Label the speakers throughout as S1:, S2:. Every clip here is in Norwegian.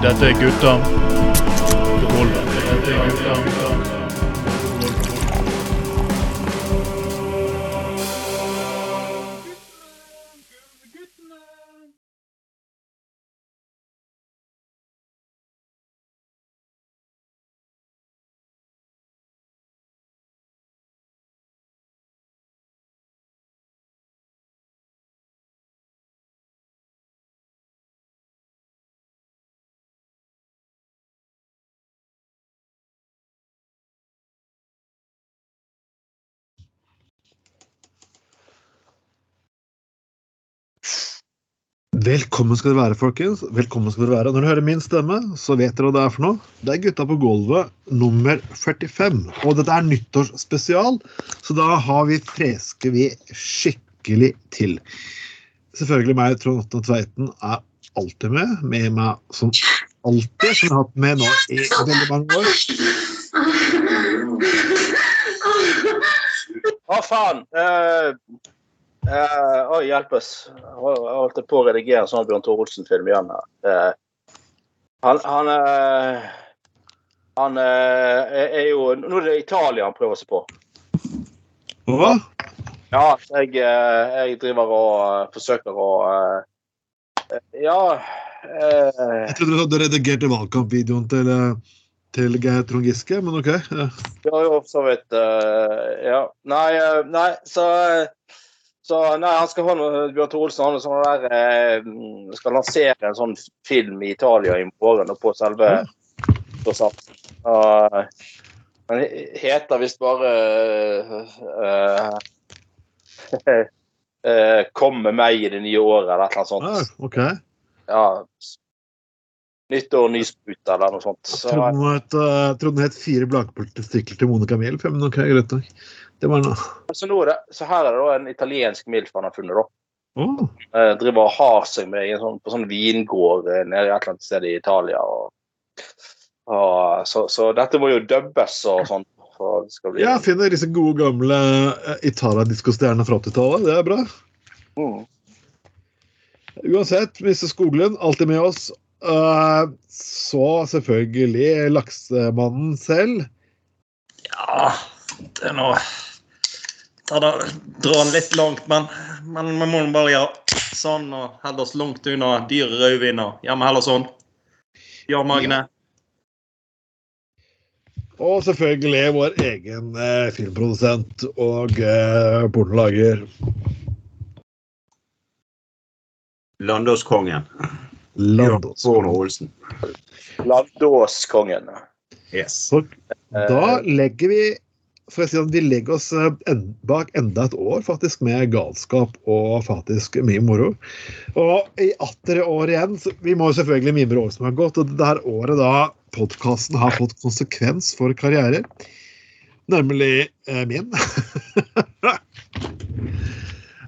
S1: Dette er gutta
S2: Velkommen skal dere være, folkens. Velkommen skal dere være. Når dere hører min stemme, så vet dere hva det er for noe. Det er Gutta på gulvet nummer 45. Og dette er nyttårsspesial, så da har vi freske vi skikkelig til. Selvfølgelig meg, Trond Otto Tveiten, er alltid med. Med meg som alltid, som jeg har hatt med nå i veldig mange år.
S3: Hva faen? Uh, uh, Oi, hjelpes. Jeg holdt på å redigere en sånn Bjørn Tore Olsen-film igjen. Uh, han han, uh, han er jo Nå er det Italia han prøver seg på.
S2: Hva?
S3: Ja, jeg, jeg driver og forsøker å Ja
S2: Jeg trodde du hadde redigert valgkampvideoen til, eh, til Geir Trond Giske, men OK. Ja.
S3: Jo, for så vidt. eh, ja. Nei, eh, nei, så så nei, han skal ha noe, Bjørn Tore Olsen han sånn der, eh, skal lansere en sånn film i Italia i morgen og på selve prosenten. Og Den heter visst bare uh, uh, 'Kom med meg i det nye året' eller et eller annet sånt.
S2: Ah, OK.
S3: Ja. Nyttår, ny sprut eller noe sånt. Så,
S2: Jeg trodde den het, Fire blakpoltestikler til Monica Miel. Men OK, greit nok. Det var noe.
S3: så, nå er det, så her er det da en italiensk MILF han har funnet. da.
S2: Å,
S3: Eh, driver og har seg med i en sånn, på sånn vingård eh, nede i et eller annet sted i Italia. Og, og, så, så dette må jo dubbes og sånn. Bli
S2: Ja, finner disse gode, gamle eh, Italia-diskostjernene fra 80-tallet. Det er bra.
S3: mm.
S2: Uansett, Mr. Skoglund, alltid med oss. Eh, så selvfølgelig laksemannen selv.
S4: Ja, det er nå Ta det, Dra den litt langt, men, men vi må bare gjøre sånn og holde oss langt unna dyre rødvin. og Gjør vi heller sånn. Ja, Magne.
S2: Og selvfølgelig vår egen eh, filmprodusent og eh, pornolager.
S5: Landåskongen. Landåskongen. Olsen.
S3: Landåskongen.
S5: Yes.
S2: Så da legger vi for jeg si at Vi legger oss eh, bak enda et år faktisk med galskap og faktisk mye moro. Og i atter år igjen så Vi må jo selvfølgelig mimre året som har gått. Og det her året da podkasten har fått konsekvens for karrierer. Nemlig eh, min.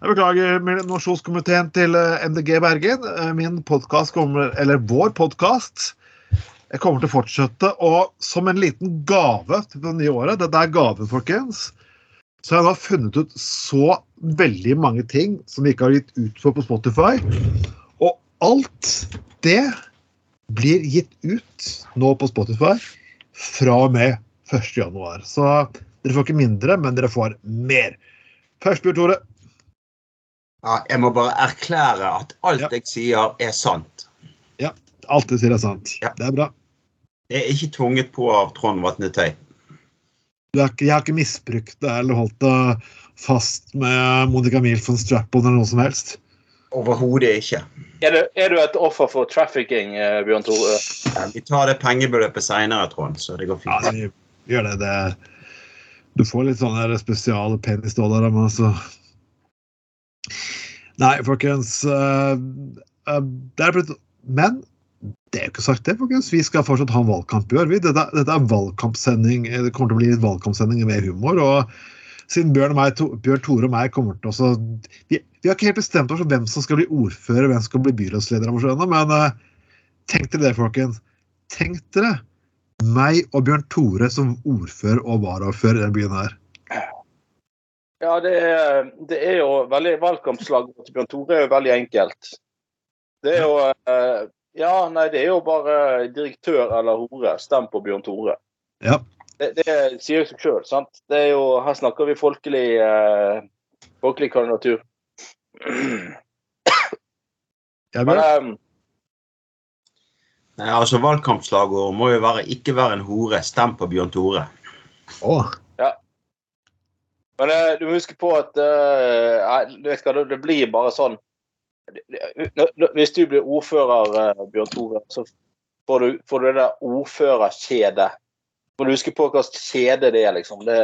S2: Jeg beklager nominasjonskomiteen til eh, MDG Bergen. Eh, Min podcast kommer, eller vår podkast jeg kommer til å fortsette. Og som en liten gave til det nye året, dette er gaven, folkens, så har jeg da funnet ut så veldig mange ting som vi ikke har gitt ut for på Spotify. Og alt det blir gitt ut nå på Spotify fra og med 1. januar. Så dere får ikke mindre, men dere får mer. Først, Bjørn Tore.
S5: Ja, jeg må bare erklære at alt
S2: Ja.
S5: jeg sier, er sant. Ja.
S2: Alt du sier er sant.
S5: Ja.
S2: Det er bra.
S5: Det er ikke tvunget på av Trond Vatne
S2: ikke, jeg har ikke misbrukt det eller holdt det fast med Monica Milf von Strap-on eller noe som helst.
S5: Overhodet ikke.
S3: Er du, er du et offer for trafficking, eh, Bjørn Tore?
S5: Vi tar det pengebeløpet seinere, Trond, så det går
S2: Ja,
S5: fint.
S2: vi gjør det. det. Du får litt sånne spesiale spesial penisdollar av meg, så Nei, folkens. Uh, uh, det er blitt Men det er jo ikke sagt, det, folkens. Vi skal fortsatt ha en valgkamp i år. Dette, dette er valgkampsending. Det kommer til å bli litt valgkampsending med humor. og siden Bjørn, og meg, to, Bjørn Tore og meg kommer til å vi, vi har ikke helt bestemt oss for hvem som skal bli ordfører hvem som skal bli byrådsleder. Men uh, tenk dere det, folkens. Tenk dere meg og Bjørn Tore som ordfører og varaordfører i denne byen her.
S3: Ja, det er, det er jo veldig Valgkampslaget til Bjørn Tore er jo veldig enkelt. Det er jo eh, Ja, nei, det er jo bare direktør eller hore. Stem på Bjørn Tore.
S2: Ja.
S3: Det, det sier jo seg sjøl, sant. Det er jo, her snakker vi folkelig, eh, folkelig kandidatur.
S2: Ja,
S3: Men eh,
S5: Nei, altså Valgkampslagord må jo være 'ikke være en hore, stem på Bjørn Tore'.
S2: Å,
S3: Men eh, du må huske på at uh, nei, du vet det, det blir bare sånn det- det- når- når- Hvis du blir ordfører, eh, Bjørn Tore, så får du, får du det der ordførerkjedet. Må du huske på hva slags kjede det er, liksom. Det,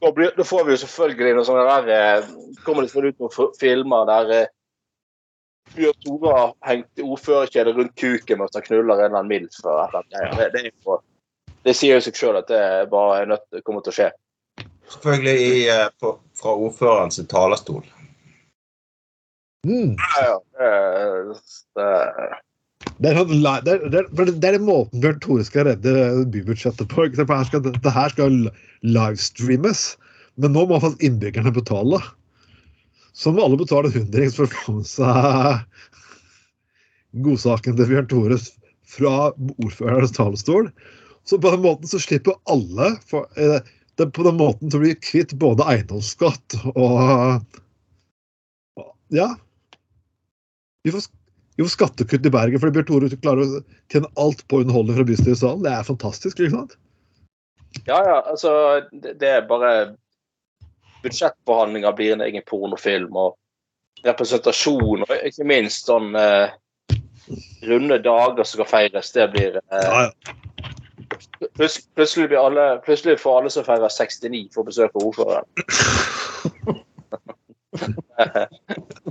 S3: da, blir, da får vi jo selvfølgelig noe sånne der eh, Kommer det ut noen filmer der eh, Bjørn Tore har hengt ordførerkjedet rundt kuken mens han knuller en eller annen milf. Det, det, er det sier jo seg sjøl at det bare er nødt kommer til å skje.
S5: Selvfølgelig i, på, fra ordførerens talerstol.
S2: Mm.
S3: Ja, ja. Det,
S2: er, sånn, det, er, det, er, det er den måten Bjørn Tore skal redde bybudsjettet på. Her skal, dette her skal livestreames, men nå må faktisk innbyggerne betale. Så må alle betale en hundrings for å få seg godsaken til Bjørn Tore fra ordførerens talerstol. Så på den måten så slipper alle for, eh, det, På den måten så blir vi kvitt både eiendomsskatt og Ja. Vi får skattekutt i Bergen, fordi Bjørn Tore klarer å tjene alt på underholdning fra bystyresalen. Det er fantastisk. ikke sant?
S3: ja, ja, altså det, det er bare Budsjettbehandlinger blir en egen pornofilm, og representasjon, og ikke minst sånn eh, runde dager som skal feires, det blir eh,
S2: Ja, ja.
S3: Plutс- Plutselig, blir alle, plutselig får alle som feirer 69, få besøk av ordføreren.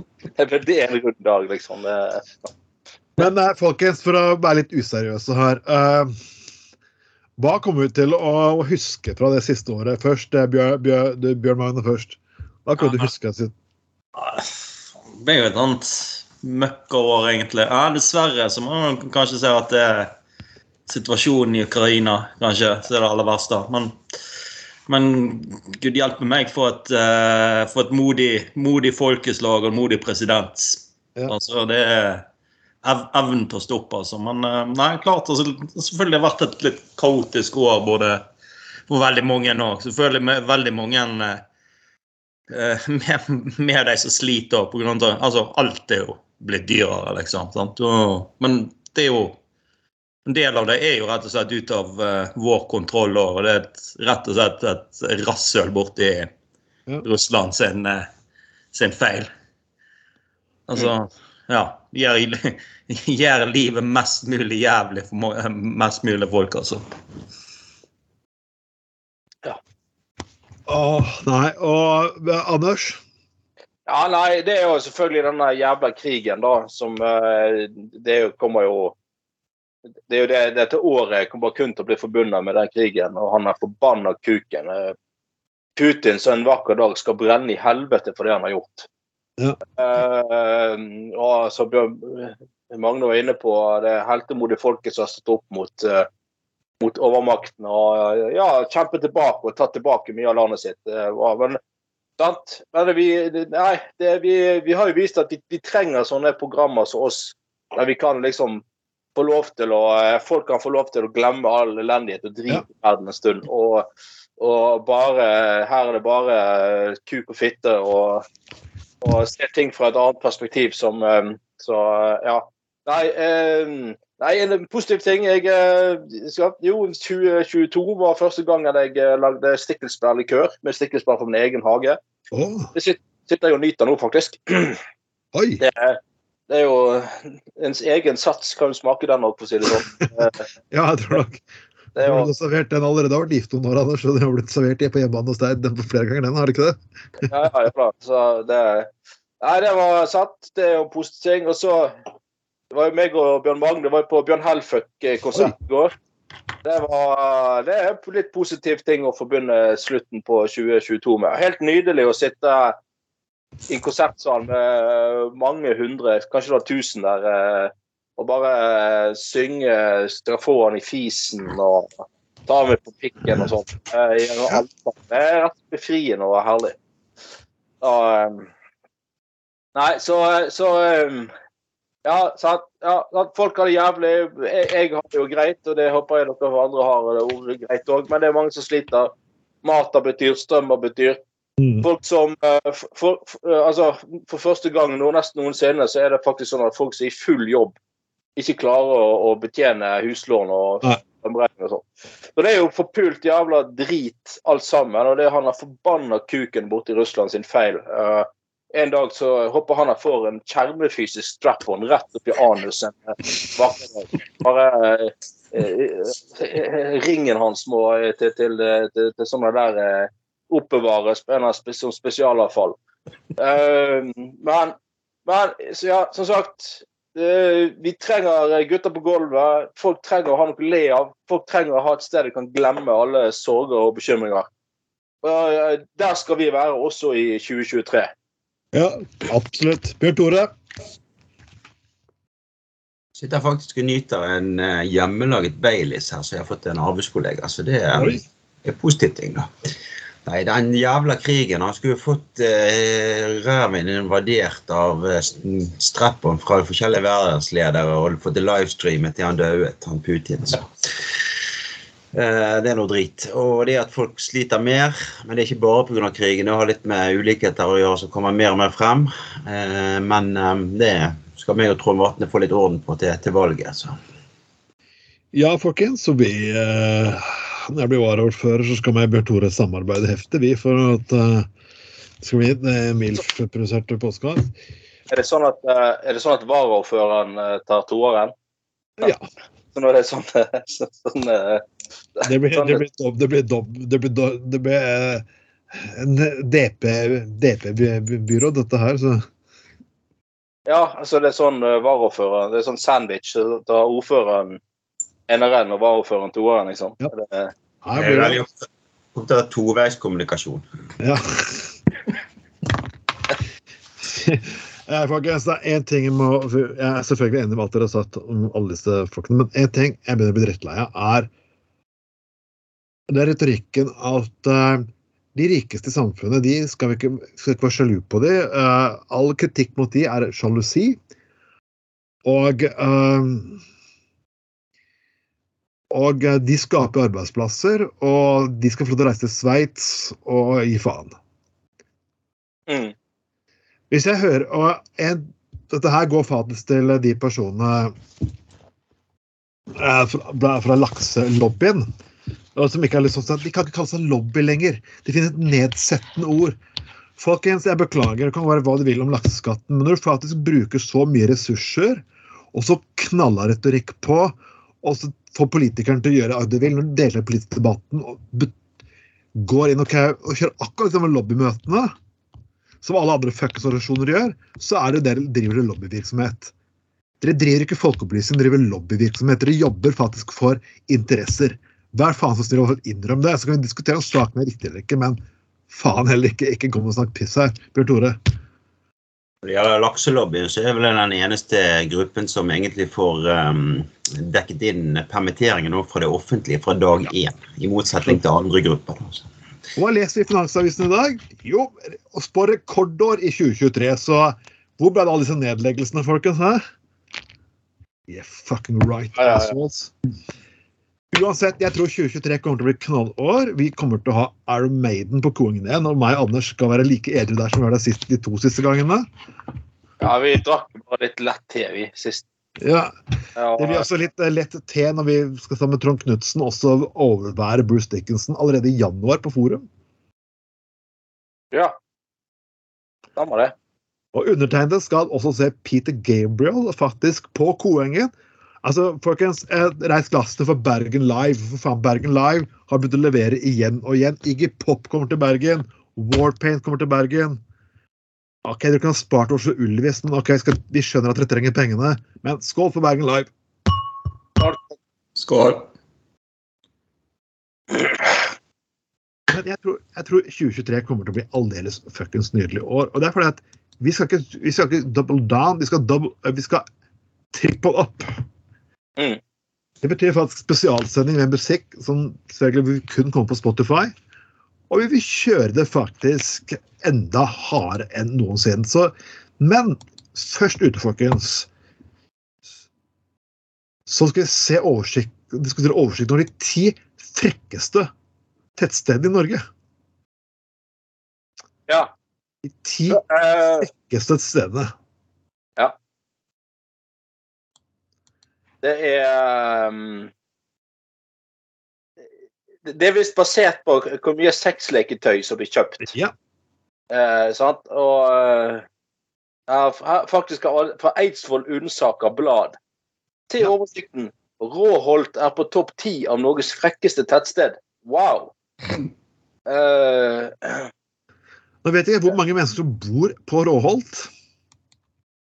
S3: det er en rund dag, liksom. Det,
S2: Men eh, folkens, for å være litt useriøse her uh, Hva kommer vi til å huske fra det siste året? Først eh, Bjørn, Bjørn, du, Bjørn Magne først. Hva kan du huske?
S4: Det ble jo et annet møkkaår, egentlig. Ja, dessverre så må man kanskje si at det er situasjonen i Ukraina kanskje som er det aller verste. Men, men gud hjelpe meg for et, uh, for et modig, modig folkeslag og modig president.
S2: Ja.
S4: Altså, det er ev evnen til å stoppe, altså. Men uh, nei, klart altså, selvfølgelig har det vært et litt kaotisk år både for veldig mange nå. Selvfølgelig med veldig mange eh, med, med de som sliter på grunn av Altså, alt er jo blitt dyrere, liksom. Sant? Og, men det er jo En del av det er jo rett og slett ut av uh, vår kontroll, og det er et, rett og slett et rasshøl borti
S2: Ja.
S4: Russland sin, eh, sin feil. Altså, ja. Gjør, gjør livet mest mulig jævlig for mest mulig folk, altså. Ja.
S2: Åh, nei. Og eh, Anders?
S3: Ja, nei, det er jo selvfølgelig denne jævla krigen, da, som Det er kommer jo Det er jo det, dette året kommer kun til å bli forbundet med den krigen, og han er forbanna kuken. Eh, Putin som en vakker dag skal brenne i helvete for det han har gjort.
S2: Ja.
S3: Uh, og så Bjørn Magne var inne på det heltemodige folket som har stått opp mot, uh, mot overmakten og ja, kjempet tilbake og tatt tilbake mye av landet sitt. Men Sant? Men vi, nei, det, vi, vi har jo vist at vi, vi trenger sånne programmer som oss, der vi kan liksom få lov til å eh, Folk kan få lov til å glemme all elendighet og drit i verden en stund. Og, og bare Her er det bare eh, kuk og fitte og, og se ting fra et annet perspektiv som eh, Så ja. Nei, eh, nei, en positiv ting jeg, skal, Jo, 2022 var første gangen jeg lagde stikkelsbærlikør med stikkelsbær fra min egen hage.
S2: Oh.
S3: Det sitter jeg og nyter nå, faktisk.
S2: oi!
S3: Det det er jo ens egen sats, kan smake den opp, for å si det sånn.
S2: Ja, jeg tror nok.
S3: Det er
S2: Du
S3: jo,
S2: har servert den allerede. har vært gift noen år, Anders, og den har blitt servert på hjemmebane hos deg den på flere ganger, den, har det ikke det?
S3: ja, ja, ja. Så det Nei, det var satt. Det er jo positiv ting. Og så det var jo meg og Bjørn Magne var på Bjørn Helføk-konsert i går. Det, var, det er en litt positiv ting å forbinde slutten på 2022 med. Helt nydelig å sitte i en konsertsal med mange hundre, kanskje det var tusen der, eh, og bare eh, synge strafoen i fisen og ta meg på pikken og sånn. Det er rett befriende og herlig. Eh, nei, så, så Ja, sant. Ja, sant. Folk har det jævlig. Jeg, jeg har det jo greit, og det håper jeg dere andre har det greit òg, men det er mange som sliter. Mat har betyr, strøm har betyr.
S2: Mm.
S3: Folk som eh, for, for, for, altså, for første gang nå, nesten noensinne så er det faktisk sånn at folk som er i full jobb, ikke klarer å, å betjene huslån og strømregning og sånn. Så det er jo forpult jævla drit alt sammen, og det er han har forbanna kuken borti i Russland sin feil. Uh, en dag så håper han han får en kjernefysisk strap-on rett opp i anusen. Bare, uh, eh, ringen hans må eh, til, til, til, til sånne der eh, spe, som spesialavfall. Eh, men, men så ja, som sagt eh, Vi trenger gutter på gulvet. Folk trenger å ha noe å le av. Folk trenger å ha et sted de kan glemme alle sorger og bekymringer. Eh, der skal vi være også i 2023.
S2: Ja, absolutt. Bjørn Tore?
S5: Sitter faktisk og nyter en eh, hjemmelaget Baileys her, så jeg har fått en arbeidskollega. Så det er, er positiv ting, da. Nei, den jævla krigen. Han skulle fått eh, ræven invadert av eh, streppon fra forskjellige verdensledere og fått det livestreamet til han døde, han Putin. Så. Eh, det er noe drit. Og det at folk sliter mer, men det er ikke bare pga. krigen. Det har litt med ulikheter å gjøre som kommer mer og mer frem. Eh, men eh, det skal meg og Trond Vatne få litt orden på til, til valget. Så.
S2: Ja, folkens. Så vi eh, Når jeg blir varaordfører, så skal vi og Bjørn Tore samarbeide heftig, vi, for at eh, skal vi gi en MILF-produsert postkast.
S3: Er det sånn at, eh, er det sånn at varaordføreren eh, tar toeren?
S2: Ja.
S3: Så når det er sånn, så, sånn eh,
S2: Det blir,
S3: sånn-
S2: det blir, dob, det blir, dob, det blir, det blir eh, en DP-byrå, dette her, så
S3: Ja, altså det er sånn varaordføreren Det er sånn sandwich. Så tar ordføreren eneren og varaordføreren toeren, liksom.
S2: Ja.
S3: Det,
S5: Det er
S2: blir
S5: veldig ofte ofte toveiskommunikasjon.
S2: Ja. Eh, Folkens, det er én ting jeg må Jeg er selvfølgelig enig med alt dere har sagt om alle disse folkene, men én ting jeg begynner å bli drittlei av, er det er retorikken at uh, de rikeste i samfunnet de skal vi ikke, skal ikke være sjalu på de. Uh, all kritikk mot de er sjalusi. Og eh, Og eh, de skaper arbeidsplasser, og de skal få lov til å reise til Sveits og gi faen.
S3: mm.
S2: Hvis jeg hører Og en, dette her går faktisk til de personene eh, fra, fra lakselobbyen. Som ikke er litt sånn, De kan ikke kalle seg lobby lenger. Det finnes et nedsettende ord. Folkens, jeg beklager, det kan være hva du vil om lakseskatten, men når du faktisk bruker så mye ressurser, og så knalla retorikk på, og så får politikerne til å gjøre det du vil, når du deler politisk debatten og går inn og, og kjører akkurat de lobbymøtene, som alle andre fuckings organisasjoner gjør, så er det dere driver lobbyvirksomhet. Dere driver ikke folkeopplysning, dere driver lobbyvirksomhet. Dere jobber faktisk for interesser. Vær faen så snill å innrøm det. Så kan vi diskutere om saken er riktig eller ikke, men faen heller ikke. Ikke kom og snakk piss her. Bjørn Tore.
S5: Når det gjelder lakselobbyen, så er vel den eneste gruppen som egentlig får um, dekket inn permitteringer nå fra det offentlige fra dag én, i motsetning til andre grupper. da.
S2: Hva leser vi i Finansavisen i dag? Jo, å spå rekordår i 2023. Så hvor ble det alle disse nedleggelsene, folkens? Hæ? Yeah, fucking right, assholes. Uansett, jeg tror 2023 kommer til å bli knallår. Vi kommer til å ha Iron Maiden på koingen igjen. Og meg og Anders skal være like edru der som vi var der sist, de to siste gangene.
S3: Ja, vi drakk bare litt lett te, vi, sist.
S2: Ja, Det blir også litt eh, lett te når vi skal sammen med Trond Knutsen også overvære Bruce Dickinson allerede i januar på Forum.
S3: ja. Stemmer det.
S2: Og undertegnede skal også se Peter Gabriel faktisk på Koengen. Altså, folkens, reis glassene for Bergen Live. For faen, Bergen Live har begynt å levere igjen og igjen. Iggy Pop kommer til Bergen. Warpaint kommer til Bergen. Ok, dere kan ha spart Oslo Ulvis, men ok, skal, vi skjønner at dere trenger pengene. Men skål for Bergen Live.
S4: Skål.
S2: Men jeg tror, jeg tror 2023 kommer til å bli aldeles fuckings nydelig år. Og det er fordi at vi skal ikke, vi skal ikke double down, vi skal, double, eh, vi skal triple up.
S3: Mm.
S2: Det betyr faktisk spesialsending med musikk som selvfølgelig kun komme på Spotify. Og vi vil kjøre det faktisk enda hardere enn noensinne. Så, men først ute, folkens. så skal vi se oversikt, diskutere oversikt over de ti frekkeste tettstedene i Norge.
S3: Ja.
S2: De ti
S3: eh,
S2: frekkeste stedene.
S3: det er um, det- er visst basert på hvor mye sexleketøy som blir kjøpt.
S2: Ja.
S3: Eh, sant? Og eh, faktisk fra Eidsvoll Unnsaker Blad til
S2: Ja.
S3: oversikten. Råholt er på topp ti av Norges frekkeste tettsted. Wow! Eh,
S2: Nå vet jeg ikke hvor mange mennesker som bor på Råholt.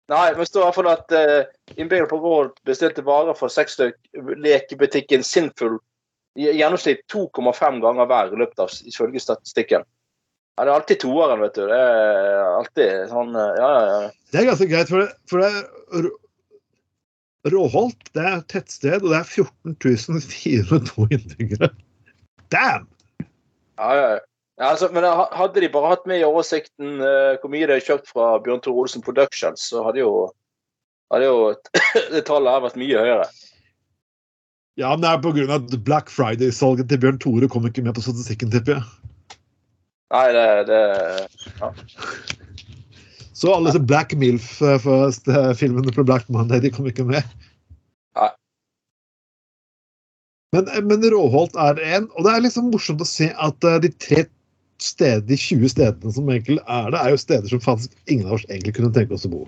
S3: nei, men det står i hvert fall at uh, innbyggerne på Råholt bestilte varer fra sexlekebutikken Sinful i gjennomsnitt 2,5 ganger hver i løpet av ifølge statistikken. Ja, det er alltid toeren, vet du. Det er alltid sånn eh, Ja, ja, ja.
S2: Det er ganske greit, for det, for det er Råholt det er et tettsted, og det er 14 402 innbyggere. Damn!
S3: ja, ja. ja altså, men hadde de bare hatt med i oversikten uh, hvor mye de har kjøpt fra Bjørn Tore Olsen Productions, så hadde jo, hadde jo det tallet her vært mye høyere.
S2: Ja, men det er av Black Friday-salget til Bjørn Tore kom ikke med på statistikken, tipper jeg.
S3: Nei, det, det
S2: Så alle disse Black Milf-filmene på Black Monday de kom ikke med.
S3: Nei.
S2: Men, men Råholt er en, og det er liksom morsomt å se at eh, de tre steder, de 20 stedene som egentlig er det, er jo steder som faktisk ingen av oss egentlig kunne tenke oss å bo.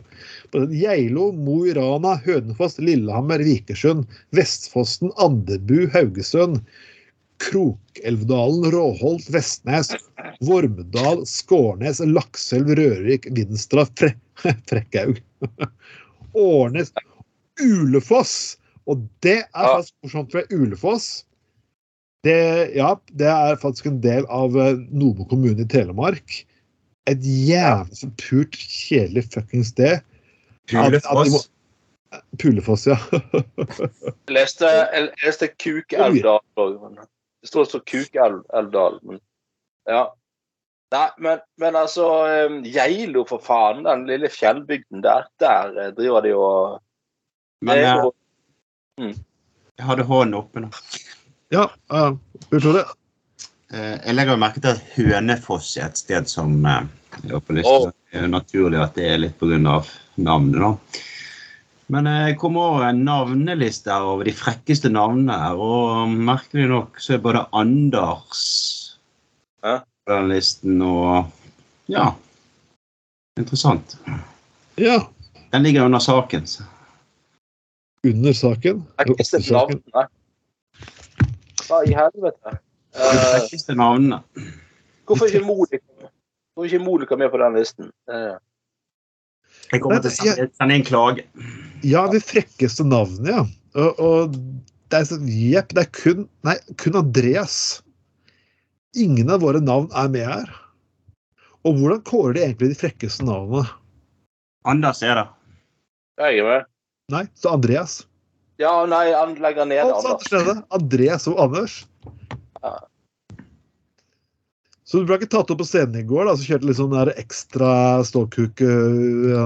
S2: Geilo, Mo i Rana, Hønefoss, Lillehammer, Vikersund, Vestfossen, Andebu, Haugesund, Krokelvdalen, Råholt, Vestnes, Vormedal, Skårnes, Lakselv, Rørvik, Vinstra, Fre Frekkhaug, Årnes, Ulefoss! Og det er faktisk morsomt, for Ulefoss det, ja, det er faktisk en del av Nome Nobo kommune i Telemark. Et jævlig så pult, kjedelig fuckings sted.
S5: Pulefoss.
S2: Pulefoss, ja.
S3: Jeg leste, jeg leste Kukelvdal. òg. Det står så Kukelvdal, men ja. Nei, men, men altså eh, Geilo, for faen. Den lille fjellbygden der. Der eh, driver de og
S5: Men
S3: jeg,
S5: eh,
S3: jo-
S5: jeg hadde hånden oppe nå.
S2: Ja, uh, utrolig.
S5: Eh, Jeg legger jo merke til at Hønefoss er et sted som uh, er har på lista. Det er jo naturlig at det er litt pga. navnet, da. Men eh, jeg kom over en navneliste her over de frekkeste navnene her, og merkelig nok så er både Anders
S3: Ja.
S5: på den listen, og ja Interessant.
S2: Ja,
S5: Den ligger under saken.
S2: under saken. eller
S3: Frekkeste
S2: ikke saken.
S3: navn. Hva i helvete?
S5: Frekkeste navnene.
S3: hvorfor ikke Monica Hvorfor ikke Monica med på den listen? Uh.
S5: Jeg kommer til å sende, en klage.
S2: Ja, de frekkeste navnene, ja. Og, og det er sånn jepp, det er kun, nei, kun Andreas. Ingen av våre navn er med her. Og hvordan kårer de egentlig de frekkeste navnene?
S5: Anders er det.
S3: jeg er med.
S2: Nei, så Andreas.
S3: Ja, nei, han legger ned
S2: Altså,
S3: Anders.
S2: Andreas og Anders.
S3: Ja.
S2: Så du ble ikke tatt opp på scenen i går, da, så kjørte litt sånn der ekstra ståkuk uh, ja,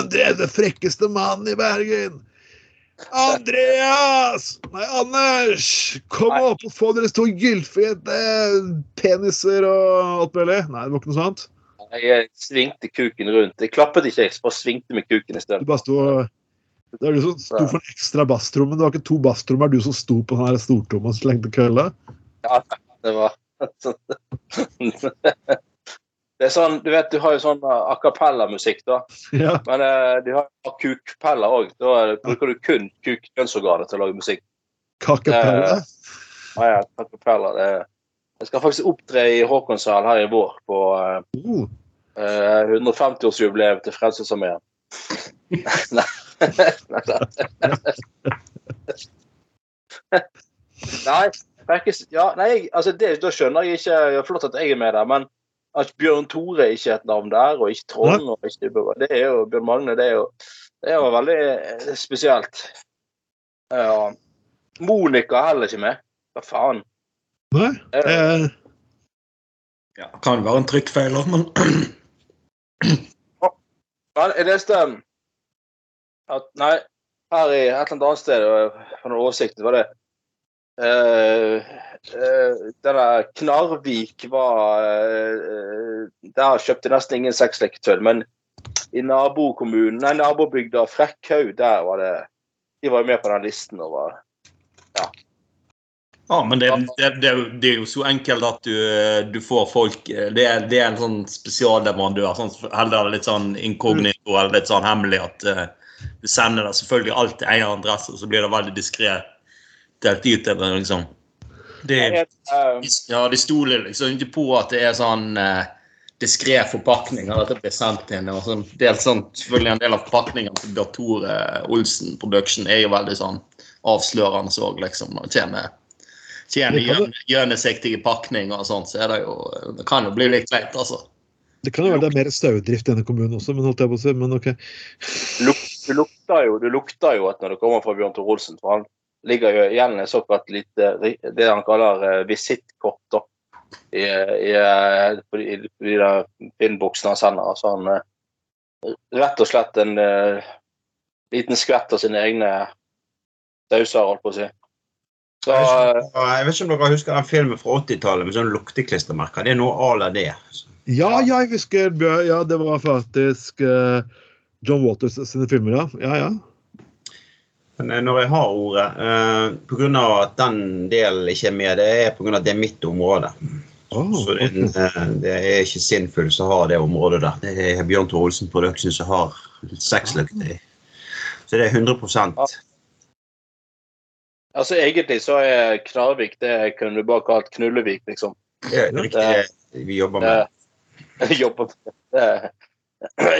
S2: Andreas, det frekkeste mannen i Bergen! Andreas! Nei, Anders! Kom
S3: Nei.
S2: opp og få deres to gylfete peniser og alt mulig. Nei, det var ikke noe sånt.
S3: Jeg svingte kuken rundt. Jeg klappet ikke, jeg bare svingte med kuken i stedet.
S2: Du
S3: bare
S2: bare sto Det er du som sto for en ekstra basstrommen. Det var ikke to basstrommer, du som sto på den stortromma og slengte kølla.
S3: Det var Det er sånn, du vet, du har jo sånn a cappella-musikk, da.
S2: Ja.
S3: Men eh, de har kukpeller òg. Da er bruker du kun kuk-kjønnsorganet til å lage musikk.
S2: Kakapella?
S3: Ja, ja, kakapella. Det jeg skal faktisk opptre i Håkonshall her i vår på eh,
S2: uh.
S3: eh, 150-årsjubileet til Frelsesarmeen. Nei. Da. Nei, Berkes, ja, nei altså det, da skjønner jeg ikke det er Flott at jeg er med der, men at Bjørn Tore ikke er et navn der, og ikke Trond og ikke Det er jo Bjørn Magne, det er jo, det er jo veldig eh, spesielt. Ja. Monica er heller ikke med. Hva faen?
S2: Nei. Eh,
S4: Ja, kan være en trykkfeil, men
S3: Men jeg leste at Nei, her i et eller annet annet sted, og for noen oversikt, var det Uh, uh, Denne Knarvik var uh, Der kjøpte nesten ingen sexleketøy, men i nabokommunen, nei, nabobygda Frekkhaug, der var det De var jo med på den listen over
S4: Ja, men det, det, det, det er jo så enkelt at du, du får folk Det er, er en sånn spesialleverandør. Sånn, heller litt sånn inkognito eller litt sånn hemmelig at eh, du sender det selvfølgelig til egen adresse, så blir det veldig diskré delt ut. Eller, liksom. Det,
S3: Eh,
S4: ja, de stoler liksom ikke på at det er sånn eh, diskré forpakning av dette blir sendt inn. Og sånn, delt, sånn, selvfølgelig En del av forpakningen til Bjørn Tore Olsen Production er jo veldig sånn avslørende òg, liksom. Når det kommer
S2: kan
S4: pakninger og sånt, så er det jo Det kan jo bli litt leit, altså.
S2: Det kan jo være det er mer sauedrift i denne kommunen også, men holdt jeg på å si. Men ok.
S3: Du, lukter jo, du lukter jo at når det kommer fra Bjørn Tor Olsen, for han ligger jo igjen en såkalt lite det han kaller uh, visittkort da, i, i, eh, i de der pinnbuksene han sender. Altså han eh, rett og slett en uh, liten skvett av sine egne sauser, holdt på å si. Så
S5: Jeg vet,
S3: eh,
S5: ikke, om dere husker den filmen fra 80-tallet med sånn lukteklistremerker. Det er noe à la det.
S2: Ja, ja, jeg husker Ja, det var faktisk eh, John Waters sine filmer, ja. Ja, ja.
S5: Men eh, når jeg har ordet, eh, pga. at den delen ikke er med, det er pga. at det er mitt område.
S2: Oh,
S5: Så det, eh, det er ikke Sinnfull som har det området der. Det er Bjørn Tore Olsen Production som har sexløkter i. Så det er 100%
S3: altså egentlig så er Knarvik det kunne du bare kalt Knullevik, liksom.
S5: Det er riktig det vi jobber med.
S3: Det jobber med det.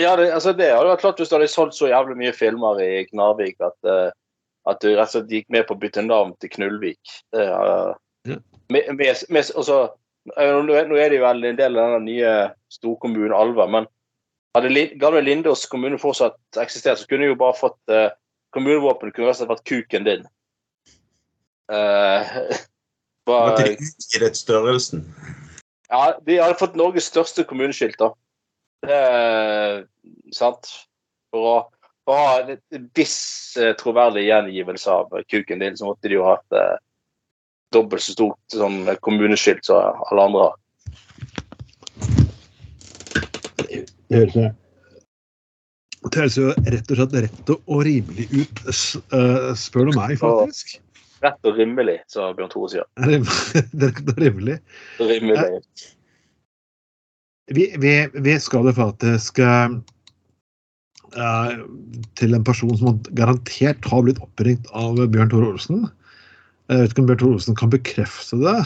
S3: Ja, det, altså det hadde vært klart hvis du hadde solgt så jævlig mye filmer i Knarvik at, uh, at du rett og slett gikk med på å bytte navn til Knullvik. Uh,
S2: mm.
S3: Med, med, med, altså, eh, nå er- er det jo en del av den nye storkommunen Alver, men hadde gamle Lindås kommune fortsatt eksistert, så kunne jo bare fått uh, Kommunevåpenet kunne rett og slett vært kuken din. Uh, bare-
S5: Måtte de utvidet størrelsen?
S3: ja, de hadde fått Norges største kommuneskilt, da. Det sant. For å, for å ha en viss eh, troverdig gjengivelse av kuken din, så måtte de jo ha et eh, dobbelt så stort sånn, kommuneskilt som alle andre har.
S2: Det høres jo rett og slett rett og rimelig ut, eh, spør du meg, faktisk.
S3: Rett og rimelig, som Bjørn Tore sier.
S2: Rett og rimelig.
S3: Rimelig.
S2: Vi, vi, vi skal jo faktisk eh, eh, til en person som garantert har blitt oppringt av Bjørn Tore Olsen. Jeg vet ikke om Bjørn Tore Olsen kan bekrefte det.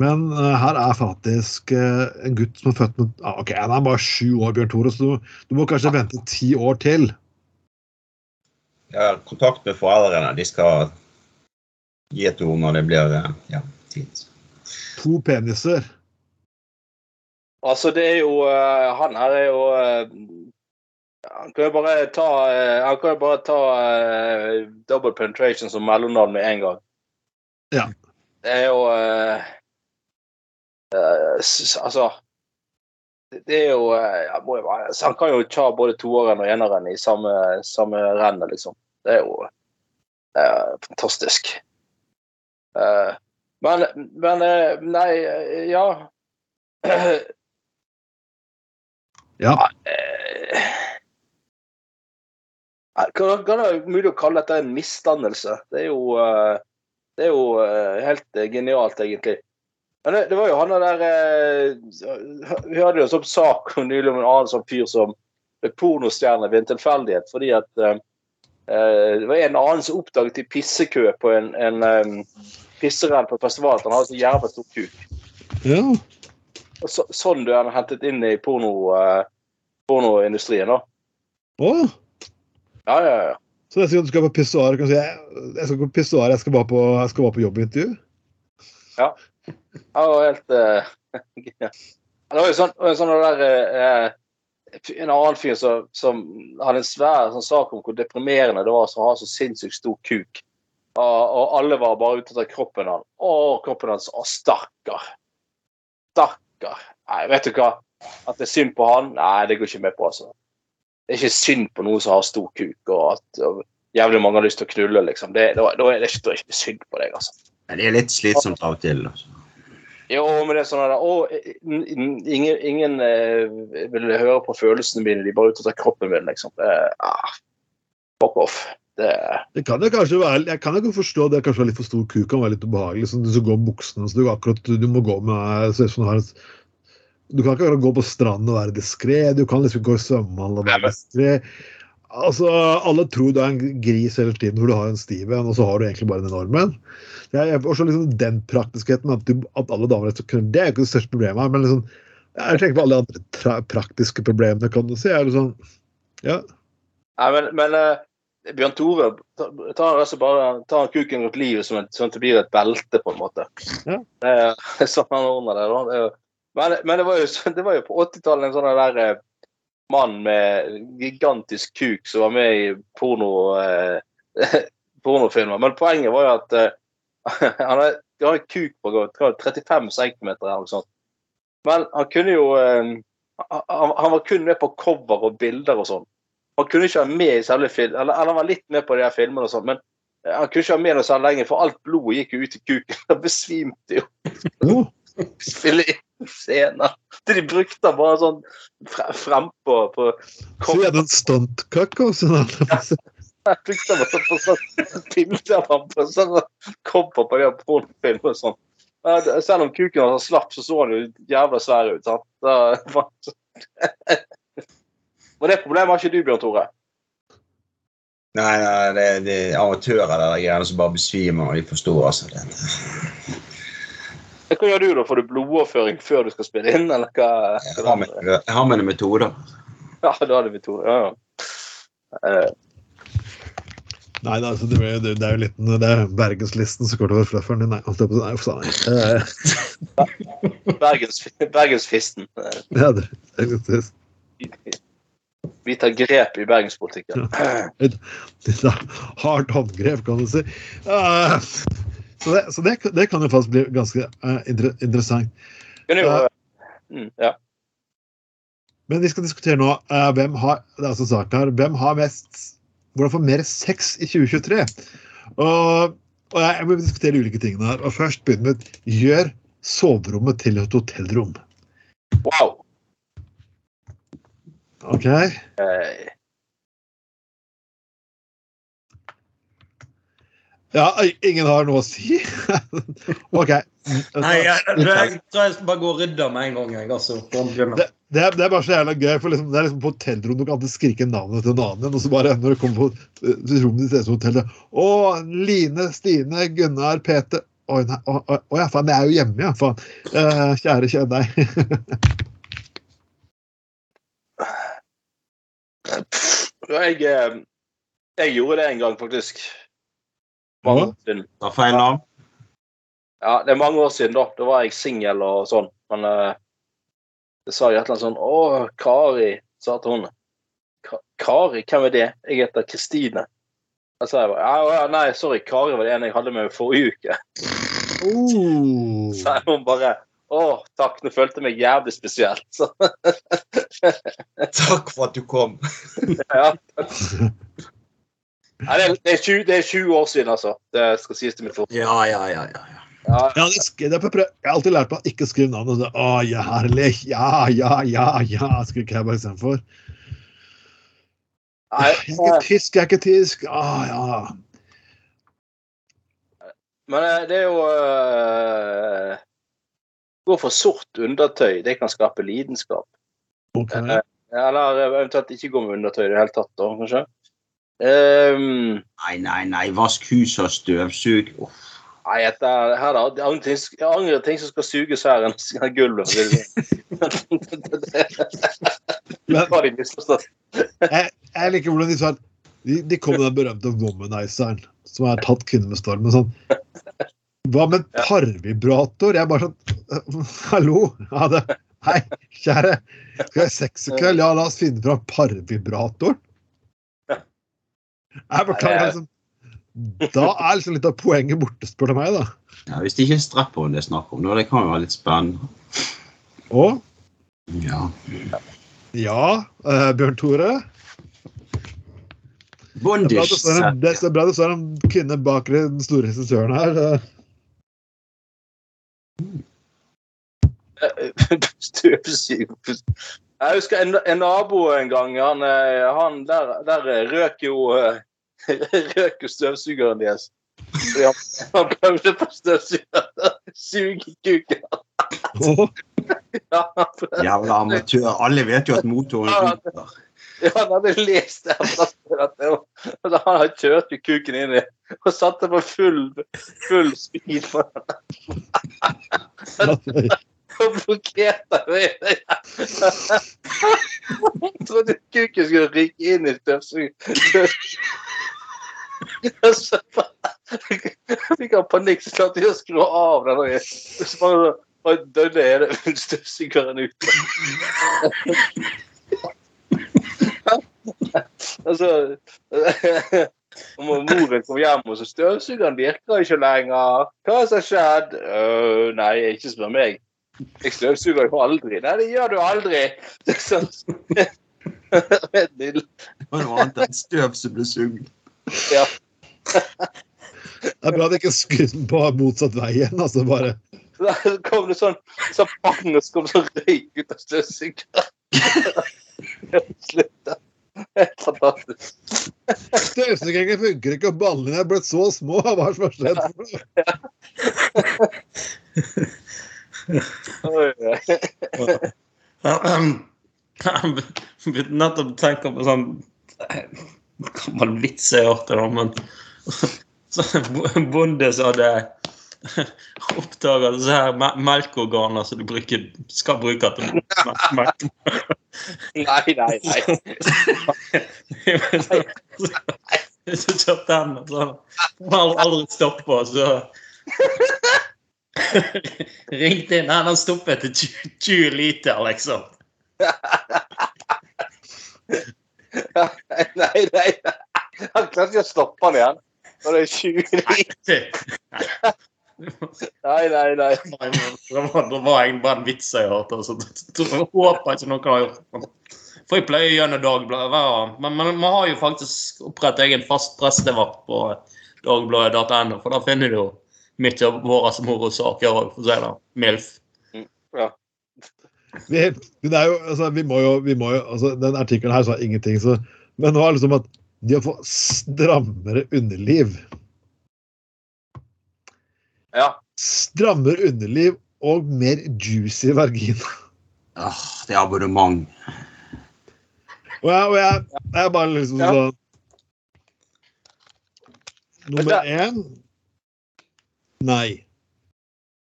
S2: Men uh, her er faktisk uh, en gutt som er født med ah, Ok, han er bare sju år, Bjørn Tore, så du, du må kanskje vente ti år til.
S5: Jeg har kontakt med foreldrene. De skal gi et ord når det blir eh, ja, tid.
S2: To peniser.
S3: Altså, det er jo eh, Han her er jo eh, Han kan jo bare ta eh, Han kan jo bare ta double penetration som mellomnavn med en gang.
S2: Ja.
S3: Det er jo uh, uh, Altså det- er jo ja, jo være, Han kan jo ta både toeren og eneren i samme, samme rennet, liksom. Det er jo fantastisk. Men, men Nei, ja
S2: Ja.
S3: Eh, Kan, kan det være mulig å kalle dette en misdannelse? Det er jo, eh, det er jo eh, helt eh, genialt, egentlig. Men det, det var jo han der eh, Vi hadde jo en sånn sak nylig om en annen sånn fyr som ble pornostjerne ved en tilfeldighet fordi at eh, eh, det var en annen som oppdaget i pissekø på en, en eh, pisserenn på festival at han hadde så jævla stor kuk.
S2: ja.
S3: Så, sånn du er hentet inn i porno, eh, pornoindustrien, da.
S2: Å,
S3: Ja, ja, ja.
S2: så neste gang du skal på pissoar, kan du si jeg, jeg skal gå på pissoar, jeg skal bare på, jeg skal bare på jobbintervju?
S3: Ja. Det var helt uh, Det var jo sånn, sånn der eh, En annen fyr som, som hadde en svær sånn sak om hvor deprimerende det var å ha så sinnssykt stor kuk. Og, og alle var bare ute etter kroppen hans. Å, kroppen hans. Å, stakkar. Stakkar. Nei, vet du hva? At det er synd på han? Nei, det går ikke med på, altså. Det er ikke synd på noen som har stor kuk. Og at, og, jævlig mange har lyst til å knulle, liksom. Det, da, da er det ikke, ikke synd på deg, altså.
S5: Men det er litt slitsomt av og til. Altså.
S3: Jo, men det er sånn at, å, ingen, ingen eh, vil høre på følelsene mine, de bare er ute etter kroppen min, liksom. Det, er- ah, fuck off. Det,
S2: Det kan jo kanskje være, Jeg kan jo forstå at det kanskje er litt for stor kuk kan være litt ubehagelig. Liksom, du skal gå med buksene, så du, akkurat, du må gå med så sånn her, du, kan ikke akkurat gå på stranden og være diskré. Du kan liksom gå i svømmehallen og være diskré. Altså, alle tror du er en gris hele tiden hvor du har en stiv en, og så har du egentlig bare en enorm en. Liksom den praktiskheten at, du, at alle damer kunne Det er ikke det største problemet her, men liksom, jeg tenker på alle de andre praktiske problemene, kan du si. Er det sånn, ja,
S3: Nei, men, men eh, Bjørn Tore tar altså bare tar kuken rundt livet som et, sånn at det blir et belte, på en måte.
S2: Ja.
S3: Det er sånn han ordner det. da. Men, men det, var jo, det var jo på 80-tallet en sånn der eh, mann med gigantisk kuk som var med i porno, eh, pornofilmer. Men poenget var jo at eh, han har har kuk på godt, 35 cm eller noe sånt. Men han kunne jo eh, han, han var kun med på cover og bilder og sånn. Han kunne ikke være med i selve film, eller, eller han var litt med på de her filmene, og sånt, men eh, han kunne ikke være med noe særlig lenger, for alt blodet gikk jo ut i kuken. Han besvimte jo.
S2: oh,
S3: Spille inn scener. De brukte bare sånn fre, frempå på
S2: så er det en stuntkakk også. da.
S3: Jeg brukte bare på sånn bilde av ham på sånn cover på de her pornofilmene og sånn. Selv om kuken hans slapp, så så han jo jævla svær ut. sant? Men det problemet har ikke du, Bjørn Tore.
S5: Nei, nei, det, det er amatører der Jeg greiene som bare besvimer når de forstår. altså. Det,
S3: Hva gjør du da? Får du blodoverføring før du skal spille inn, eller hva?
S5: jeg har mine, jeg har mine metoder.
S3: Ja, du har dine to. Ja, ja. Eh,
S2: Nei, det, altså, det, er, det er jo litt det er Bergenslisten som går over flufferen din. Nei, holdt jeg å si. Nei, for. Eh,
S3: Bergens, Bergensfisten.
S2: Ja, det er faktisk
S3: Vi tar grep i bergenspolitikken.
S2: et hardt håndgrep, kan du si. Eh, så det, så det, det kan jo faktisk bli ganske uh, interessant.
S3: Kunne jo mm, Ja.
S2: Men vi skal diskutere nå eh, hvem har det er altså saken her, hvem har mest hvordan få mer sex i 2023. Og, og jeg, vil diskutere ulike tingene her. Og først begynne med gjør soverommet til et hotellrom.
S3: Wow.
S2: OK?
S3: Eh,
S2: Ja, ingen har noe å si? OK.
S4: Nei, jeg, jeg, tror jeg skal bare gå og rydde med en gang. Jeg, altså.
S2: Det, det, er, det er bare så jævla gøy, for liksom, det er liksom på hotellrom du kan alltid skrike navnet til en annen, og så bare når du kommer på eh, rommet ditt etter hotellet Å, Line, Stine, Gunnar, Peter å ja, faen, jeg er jo hjemme, ja. Faen. Eh, kjære, kjære deg.
S3: jeg, eh, jeg gjorde det en gang, faktisk. Mange år siden.
S5: Ta feil navn.
S3: Ja, det er mange år siden, da. Da var jeg singel og sånn. Men eh, det sa jeg et eller annet sånn Å, Kari, sa til hun. Kari, hvem er det? Jeg heter Kristine. Da sa jeg bare ja, ja, nei, sorry, Kari var det en jeg hadde med forrige uke.
S2: Oh.
S3: Så hun bare Å, takk, nå følte jeg meg jævlig spesielt. Så,
S5: Takk for at du kom.
S3: ja. Nei, det, er, det, er 20, det er 20 år siden, altså. Det skal sies til mitt fort.
S5: Ja, ja, ja. ja, ja.
S2: På jeg har alltid lært meg å ikke skrive navnet. Å, ja, herlig. Ja, ja, ja, ja, Skriv bare istedenfor.
S3: nei,
S2: Jeg er ikke tysk, jeg er ikke tysk. Å, ja.
S3: Men eh, det er jo uh, Gå for sort undertøy. Det kan skape lidenskap.
S2: Ok.
S3: Eh, Eller eventuelt ikke gå med undertøy i det hele tatt, da, kanskje. Um,
S5: Nei, nei, nei. Vask hus og støvsug. Uff.
S3: nei, dette er- her da, det andre ting, andre ting som skal suges her enn gulvet.
S2: det
S3: Har de misforstått?
S2: jeg, jeg liker hvordan de sa at de, de kom med den berømte womanizeren som har tatt kvinner med storm. Sånn Hva med parvibrator? Jeg er bare sånn Hallo? Ja, det, hei, kjære. Skal jeg ha sex i kveld? Ja, la oss finne fram parvibratoren. Jeg beklager, liksom. Da er liksom litt av poenget borte, spør du meg, da.
S5: Ja, hvis det ikke er strap-on det er snakk om, da, det kan jo være litt spennende.
S2: Og
S5: Ja.
S2: ja, uh, Bjørn Tore. Det er bra det er bra det står en kvinne bak den store regissøren her. så-
S3: Støvsug Jeg husker en, en nabo en gang. Han, eh, han der, der røk jo eh, Røk jo støvsugeren deres. Han, han prøvde på støvsugeren. Suge kuken.
S5: Jævla amatør. Alle vet jo at motoren ryker.
S3: Ja, han hadde lest det. Var, at han jo kuken inn i og satte på full, full speed for den. Og blokkerte det. Jeg trodde kuken skulle rykke inn i støvsugeren. Så fikk han panikk, så klarte jeg å skru av den. og Så bare døde hele støvsugeren ut. Altså og Moren kom hjem, og så støvsugeren virker ikke lenger. Hva er som har skjedd? Uh, nei, ikke spør meg. Jeg støvsuger jo aldri. Nei, det gjør du aldri. Det er sånn. Helt nydelig.
S5: Det var noe annet enn støv som ble sugd.
S3: Ja.
S2: Det er bra det ikke skudd på motsatt vei igjen. altså bare
S3: Så kom det sånn så pang, og så kom det sånn røyk ut av støvsugeren. Slutt, da. Fantastisk.
S2: Støvsugingen funker ikke, og ballene er blitt så små. Hva er det som har skjedd?
S4: Jeg begynte nettopp å tenke på sånn gammel vits jeg hørte, men så en bonde som hadde oppdaga disse her melkeorganene som du bruker, skal bruke til melk-.
S3: Nei, nei, nei.
S4: Så du kjører og så han har aldri stoppa, så Ringte inn. Nei, han stoppet etter 20 20 liter, liksom.
S3: Nei, nei, nei. Han klarte ikke å stoppe den igjen. Når det er 20 liter. Nei, nei, nei.
S4: Det var, det var en, bare en vits jeg hørte. Så jeg håper ikke noen har gjort det. For jeg pleier gjennom Dagbladet. Men men man har jo faktisk opprettet egen fast prestevakt på dagbladet.no, for da finner du jo mye av våre morosaker òg, for å si det MILF.
S3: Ja.
S2: Vi, det er jo, altså, vi må jo, vi må jo altså, Den artikkelen her sa ingenting, så Men nå er det liksom at de å få strammere underliv
S3: ja.
S2: Strammere underliv og mer juicy vagina.
S5: Åh, det er abonnement.
S2: Og jeg, og jeg, jeg er bare liksom
S3: Ja.
S2: sånn Nummer
S3: det-
S2: én nei.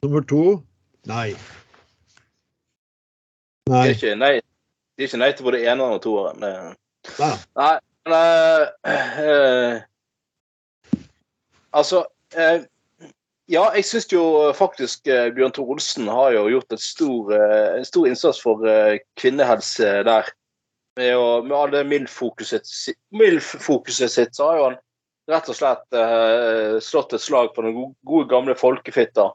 S2: Nummer to nei.
S3: Det
S2: Nei.
S3: er ikke nei. Det er ikke nei til både eneren og toeren. Det-
S2: nei.
S3: Nei, men eh, Altså eh, Ja, jeg syns jo faktisk eh, Bjørn Tore Olsen har jo gjort stor, eh, en stor innsats for eh, kvinnehelse der. Med, å, med all det MILF-fokuset MILF-fokuset sitt, så har jo han rett og slett eh, slått et slag på den gode, gode gamle folkefitta.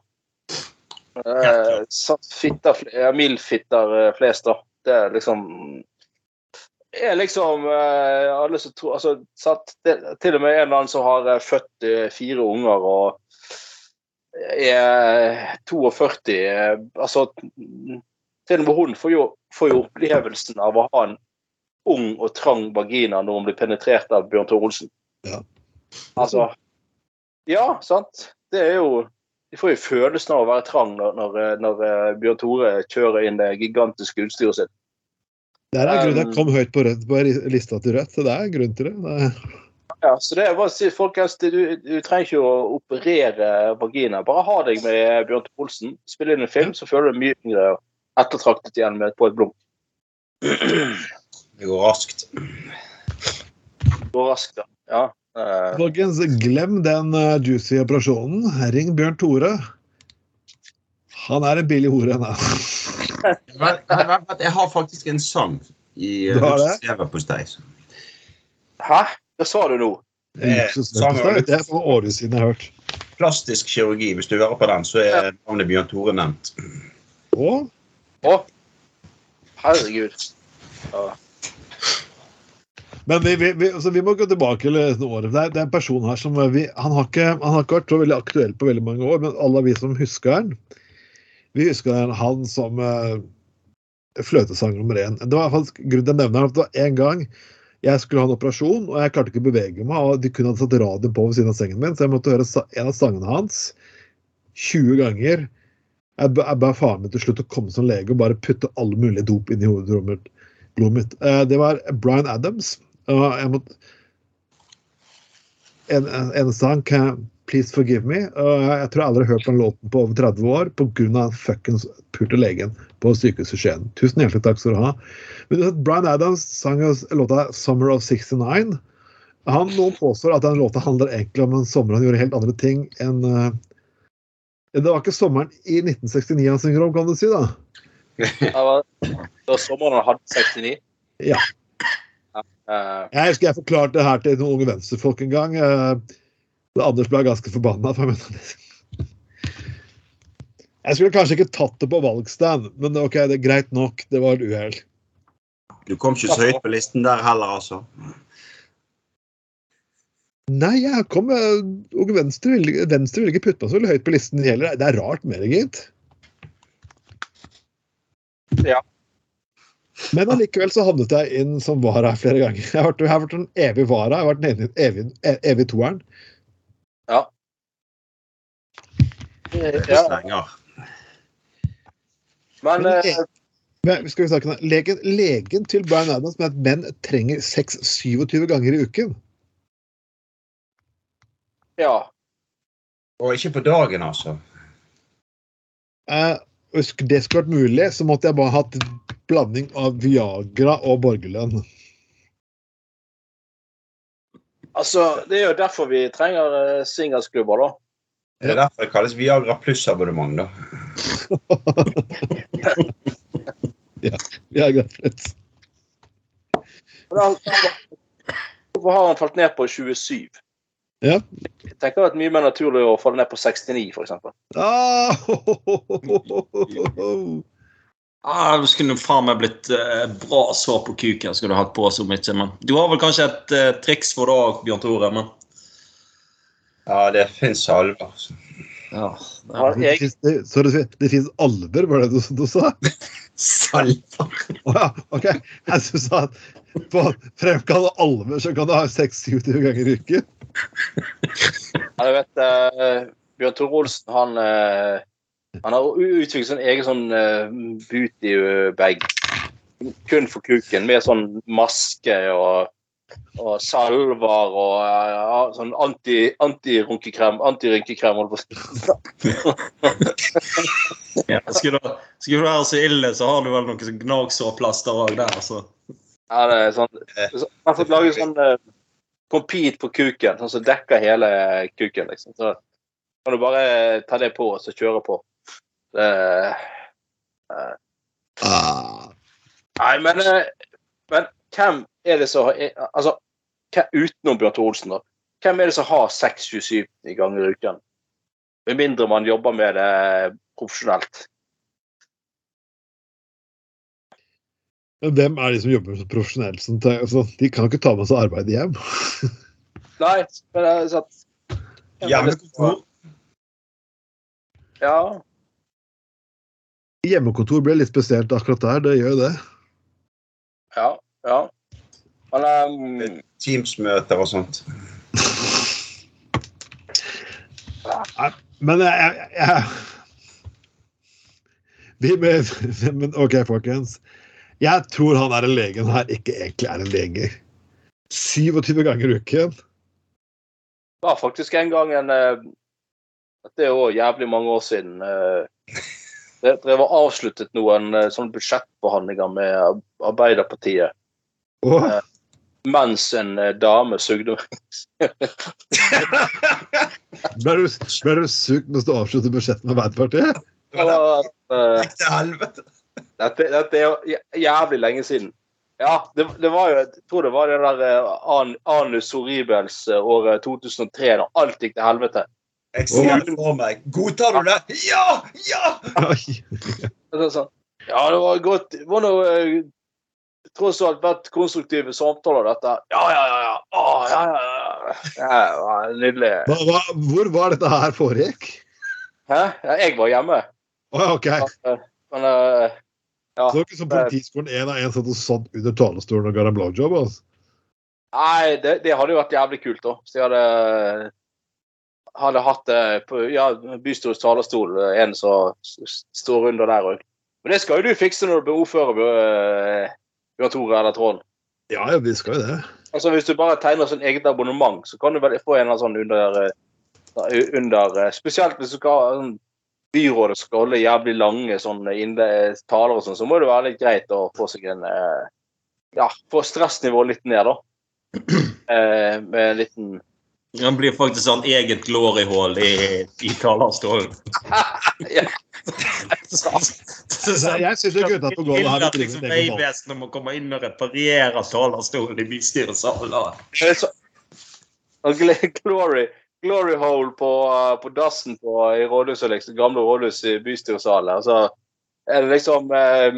S3: Eh, satt fitter, ja, MILF-fitter eh, flest, da. Det er liksom er liksom eh, alle som tror altså, Til og med en eller annen som har eh, født eh, fire unger og er 42 eh, Altså Til og med hun får jo, får jo opplevelsen av å ha en ung og trang vagina når hun blir penetrert av Bjørn Tore Olsen.
S2: Ja.
S3: Altså Ja, sant. Det er jo De får jo følelsen av å være trang når, når, eh, når eh, Bjørn Tore kjører inn det gigantiske utstyret sitt.
S2: Det er en grunn til
S3: Um,
S2: jeg kom høyt på, rød, på lista til Rødt. Det er en grunn til det. det er,
S3: Ja, så det er bare å si, folkens, du, du trenger ikke å operere vagina. Bare ha deg med Bjørn Tore Olsen. Spill inn en film, så føler du deg mye yngre og ettertraktet igjen med, på et blunk.
S5: Det går raskt.
S3: Det Går raskt, da. Ja. eh,
S2: Folkens, glem den eh, juicy operasjonen. Ring Bjørn Tore. Han er en billig hore.
S5: Vel, Jeg har faktisk en sang i
S2: Du har det?
S5: leverpostei.
S3: hæ? Hva sa du nå?
S2: Det er for år siden jeg har hørt.
S5: Plastisk kirurgi. Hvis du hører på den, så er navnet Bjørn Tore nevnt.
S2: Å?
S3: Å, herregud. Ja.
S2: Men vi, vi, vi, altså, vi må gå tilbake til året. Det er, det er en person her som vi, han, har ikke, han har ikke vært så veldig aktuell på veldig mange år, men alle vi som husker han, vi husker han som uh, fløtesanger nummer én. Det var faktisk grunnen til å nevne han, at det var en gang jeg skulle ha en operasjon, og jeg klarte ikke å bevege meg. og De kunne ha satt radioen på ved siden av sengen min, så jeg måtte høre en av sangene hans 20 ganger. Jeg jeg ba faren min til slutt å komme som lege og bare putte alle mulige dop inn i blodet mitt. Eh, Det var Bryan Adams. Jeg måtte en, en, sang, kan, 'Please Forgive Me'. Jeg tror jeg aldri har hørt den låten på over 30 år pga. fuckings pulte legen på sykehuset Skien. Tusen hjertelig takk skal du ha. Men Brian Bryan Adams sang låta 'Summer of 69'. Han, nå påstår at den låta handler egentlig om en sommer han gjorde helt andre ting enn uh, Det var ikke sommeren i 1969 han synger om, kan du si, da.
S3: Det var, det var sommeren han hadde 69.
S2: Ja.
S3: Eh,
S2: Jeg husker jeg forklarte det her til noen unge venstrefolk en gang. Uh, Anders ble ganske forbanna. For jeg, jeg skulle kanskje ikke tatt det på valgstand, men ok, det er greit nok. Det var et uhell.
S5: Du kom ikke så høyt på listen der heller, altså.
S2: Nei, jeg kom og Venstre ville, Venstre ville ikke putte meg så veldig høyt på listen heller. Det er rart med det, gitt.
S3: Ja.
S2: Men allikevel så havnet jeg inn som vara flere ganger. Jeg har vært, jeg har vært en evig vara. Jeg har vært en evig, evig, evig toeren.
S3: ja. ja. Men eh,
S2: Men skal vi snakke om legen, legen til Brian Adams mener at menn trenger sex 27 ganger i uken.
S3: ja.
S5: Og ikke på dagen, altså.
S2: Eh, hvis det skulle vært mulig, så måtte jeg bare hatt blanding av Viagra og borgerlønn.
S3: Altså, det er jo derfor vi trenger eh, da.
S5: Det er derfor det kalles Viagra pluss-abonnement, da.
S2: Viagra
S3: ja, greit. Hvorfor har han falt ned på 27?
S2: Ja.
S3: Jeg tenker det er mye mer naturlig å falle ned på 69, f.eks.
S2: Ah,
S4: Ah, du skulle faen meg blitt eh, bra svar på kuken skulle du hatt på så mye. Men du har vel kanskje et eh, triks for det òg, Bjørn Tore. Men
S5: Ja, det fins salver.
S4: Ja,
S2: det
S3: jeg-
S2: finnes- Så det, det finnes alver, var det du, du sa?
S5: Salver?
S2: Oh, ja, OK. Jeg synes at på fremkalle alver så kan du ha 6-27 ganger i uken.
S3: Ja, du vet, uh, Bjørn Tore Olsen, han, uh, han har utviklet sin egen sånn uh, booty-bag. Kun for kuken, med sånn maske og, og salver og eh, ja, sånn anti- antirunkekrem. Antirynkekrem, holdt på å
S4: ja. Skulle, du- skulle du være så ille, så har du vel noen sånn gnagsårplaster òg der. altså.
S3: Ja, det er sånn, Man har fått lage sånn compete på kuken, sånn som dekker hele kuken. liksom. Så kan du bare ta det på og så kjøre på. Det,
S2: Ah.
S3: nei, men, eh, men hvem er det som Altså, hvem, utenom Bjørn Tore Olsen, da. Hvem er det som har 6-27 ganger i uken? Med mindre man jobber med det profesjonelt.
S2: Men hvem er de som jobber så profesjonelt? Sånn, altså, de kan jo ikke ta med seg arbeid hjem.
S3: Nei, men det er som-
S5: Hjemmekontor?
S3: Ja.
S2: Hjemmekontor ble litt spesielt akkurat der. Det gjør jo det.
S3: Ja. ja. Men um,
S5: Teams-møter og sånt.
S2: Men jeg, jeg, jeg vi, men, men OK, folkens. Jeg tror han er en legen her ikke egentlig er en lege. 27 ganger i uken.
S3: Det var faktisk en gang en Dette er jo jævlig mange år siden. Jeg Det drev og avsluttet noen eh, sånne budsjettbehandlinger med Arbeiderpartiet.
S2: Og,
S3: Mens en eh, dame sugde
S2: ble, du, ble du sugd mens du avsluttet budsjettet med Arbeiderpartiet?
S3: Det
S5: var til helvete.
S3: dette, dette er jo jævlig lenge siden. Ja, det, det var jo Jeg tror det var det der eh, an, Anus horribels eh, året 2003, da alt gikk til helvete.
S5: Jeg ser det for meg. Godtar du det? Ja! Ja!
S2: Oi.
S3: Og så sånn, Ja, det var godt Det var noe eh, tross alt vært konstruktive samtaler, dette. Ja, ja, ja. ja. Å, ja, ja, ja. ja nydelig.
S2: Hva, hva, hvor var dette her foregikk?
S3: Hæ? Ja, jeg var hjemme.
S2: Å, ok.
S3: Ja, Men eh, ja.
S2: Så ikke som politiskolen én av én satt og satt under talerstolen og ga deg blowjob? Altså.
S3: Nei, det, det hadde jo vært jævlig kult, da. Så jeg hadde, hadde hatt det på ja, bystyrets talerstol, eh, en som står under der òg. Men det skal jo du fikse når du blir ordfører, Bjør- har Tore eller Trond.
S2: Ja, ja, vi skal jo det.
S3: Altså Hvis du bare tegner sånn eget abonnement, så kan du vel få en eller annen sånn under, eh, under eh, Spesielt hvis du skal sånn byrådet skal holde jævlig lange sånne taler og sånn, så må det være litt greit å få seg en eh, Ja, få stressnivået litt ned, da. Eh, med en liten
S4: Det blir faktisk sånn eget glory hall i, i talerstolen.
S3: ja.
S2: Jeg syns det er gutta på gulvet en egen ball.
S4: Vegvesenet må komme inn og reparere talerstolen i bystyresalen.
S3: Er Glory, glory hole på, uh, på dassen på, i rådhuset, liksom, gamle rådhus i bystyresalen. Altså, så er det liksom eh,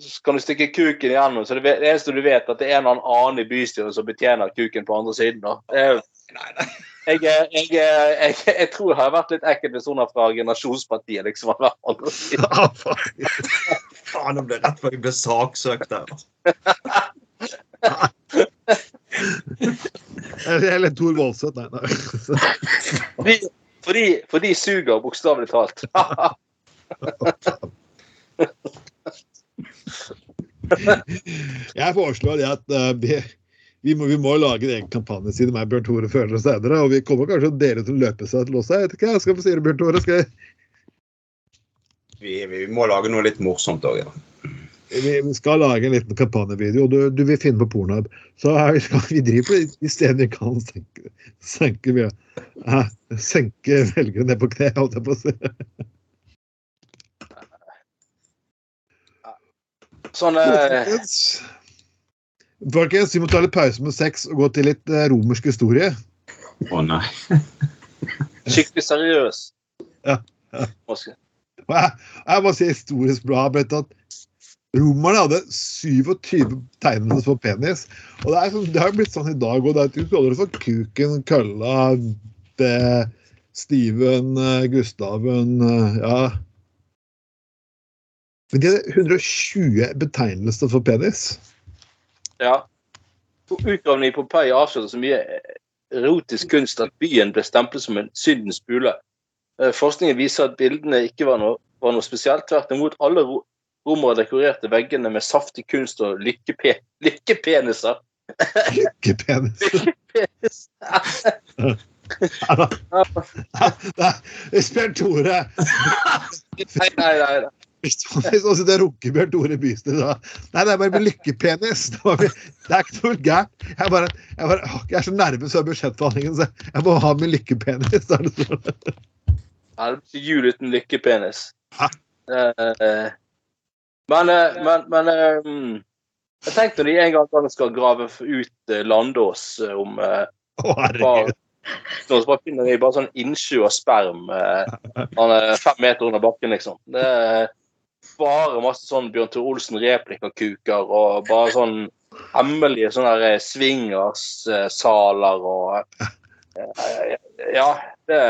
S3: Så kan du stikke kuken igjennom. Så det, det eneste du vet, at det er en eller annen i bystyret som betjener kuken på andre siden. Da. Det er jo- Jeg, nei. jeg, er- jeg, jeg tror jeg har vært litt ekkel personer er fra generasjonspartiet liksom.
S2: Ja, faen.
S5: jeg nå ble rett før jeg ble saksøkt der.
S2: Eller Tor Voldseth, nei. nei.
S3: Fordi, fordi, for de suger, bokstavelig talt.
S2: Jeg foreslår det at eh, vi, vi, må, vi må lage en egen kampanjeside meg, Bjørn Tore Føler eller senere. Og vi kommer kanskje til å løpe seg til oss. Jeg vet ikke, jeg skal få si det, Bjørn Tore. Skal jeg,
S5: Vi, vi må lage noe litt morsomt òg. Ja.
S2: vi, vi skal lage en liten kampanjevideo. og Du, du vil finne på Pornhub. Så her skal vi drive på de stedene vi kan senke, senke. Eh, senke velgere ned på kne, holdt jeg på å si.
S3: Sånn eh,
S2: Folkens, vi må ta litt pause med sex og gå til litt eh, romersk historie.
S5: Å nei.
S3: skikkelig seriøs.
S2: Ja, ja. Jeg, jeg må si historisk bra at Romerne hadde 27 tegnende på penis. Og det, er sånn, det har blitt sånn i dag òg. Du kaller det for kuken, kølla, det, Steven, eh, Gustaven eh, Ja. Men de hadde 120 betegnelser for penis.
S3: Ja. Utgravningen i Pompeii avslørte så mye erotisk kunst at byen ble stemplet som en syndens bule. Eh, Forskningen viser at bildene ikke var noe, var noe spesielt. Tvert imot, alle romere dekorerte veggene med saftig kunst og lykkepe, lykkepeniser.
S2: Lykkepeniser. penis.
S3: Penis.
S2: Nei, Tore
S3: Nei, nei, nei. Nei.
S2: Og så det runker Bjørn Tore Bystø da. Nei, det er bare med lykkepenis. Det, var, det er ikke noe gærent. Jeg, bare, jeg, bare, jeg er så nervøs av budsjettbehandlingen, så jeg må ha med lykkepenis. Er det sånn.
S3: Ja, det blir jul uten lykkepenis.
S2: Hæ?
S3: Eh, Men, eh, men, men eh, Jeg tenkte når de en gang skal grave ut eh, Landås eh, om eh,
S2: Å, herregud.
S3: så bare finner de bare sånn innsjø av sperm eh, er fem meter under bakken, liksom. Det er bare masse sånn Bjørn Tore Olsen-replikakuker og bare sånn hemmelige sånne eh, swingerssaler og eh, Ja, det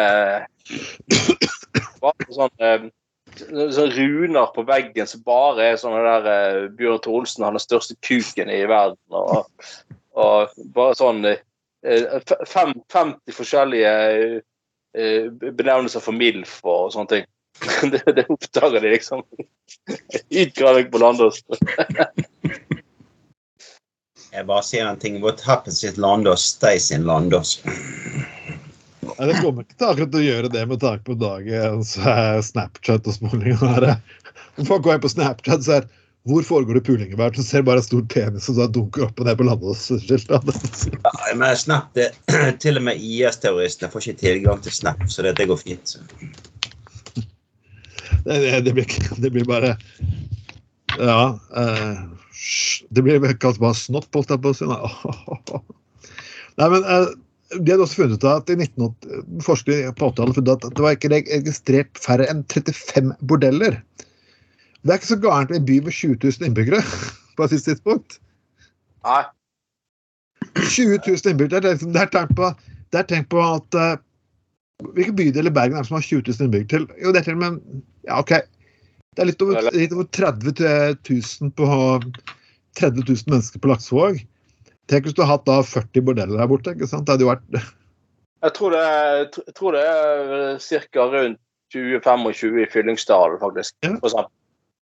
S3: bare sånn eh, sånn runer på veggen som bare er sånne der eh, Bjørn Tore Olsen, han er den største kuken i verden. Og, og bare sånn eh, fem, 50 forskjellige eh, benevnelser for MILF og sånne ting. Det, det oppdager de liksom. Utgraving på Landås.
S5: Jeg bare sier en ting. What happens in Landås stays in Landås.
S2: Det kommer ikke til akkurat å gjøre det med tanke på dagens Snapchat og småling. her. Folk går inn på Snapchat og ser hvor foregår det puling i verden, så ser bare en stor penis som dunker opp og ned på Landås-skiltet.
S5: Ja, men Snap, det, Til og med IS-terroristene får ikke tilgang til Snap, så det, det går fint. Så.
S2: Det, det, blir, det blir bare Ja. Eh, det blir kalt bare snott, holdt jeg på å si. Nei, men eh, de hadde også funnet ut at i 1980, forskere på 80-tallet funnet at det var ikke registrert færre enn 35 bordeller. Det er ikke så gærent med en by med 20 000 innbyggere på et siste tidspunkt.
S3: Nei.
S2: 20 000 innbyggere. Det er, liksom, det er tenkt på, på at eh, Hvilken bydel i Bergen er det som har 20 000 innbyggere til? Jo, det er til og med Ja, OK. Det er litt over, litt over 30 000 på 30 000 mennesker på Laksevåg. Tenk hvis du har hatt da 40 bordeller der borte. ikke sant? Det hadde jo vært
S3: Jeg tror det, jeg tror det er ca. rundt 20-25 i Fyllingsdalen, faktisk.
S2: Ja.
S3: For eksempel.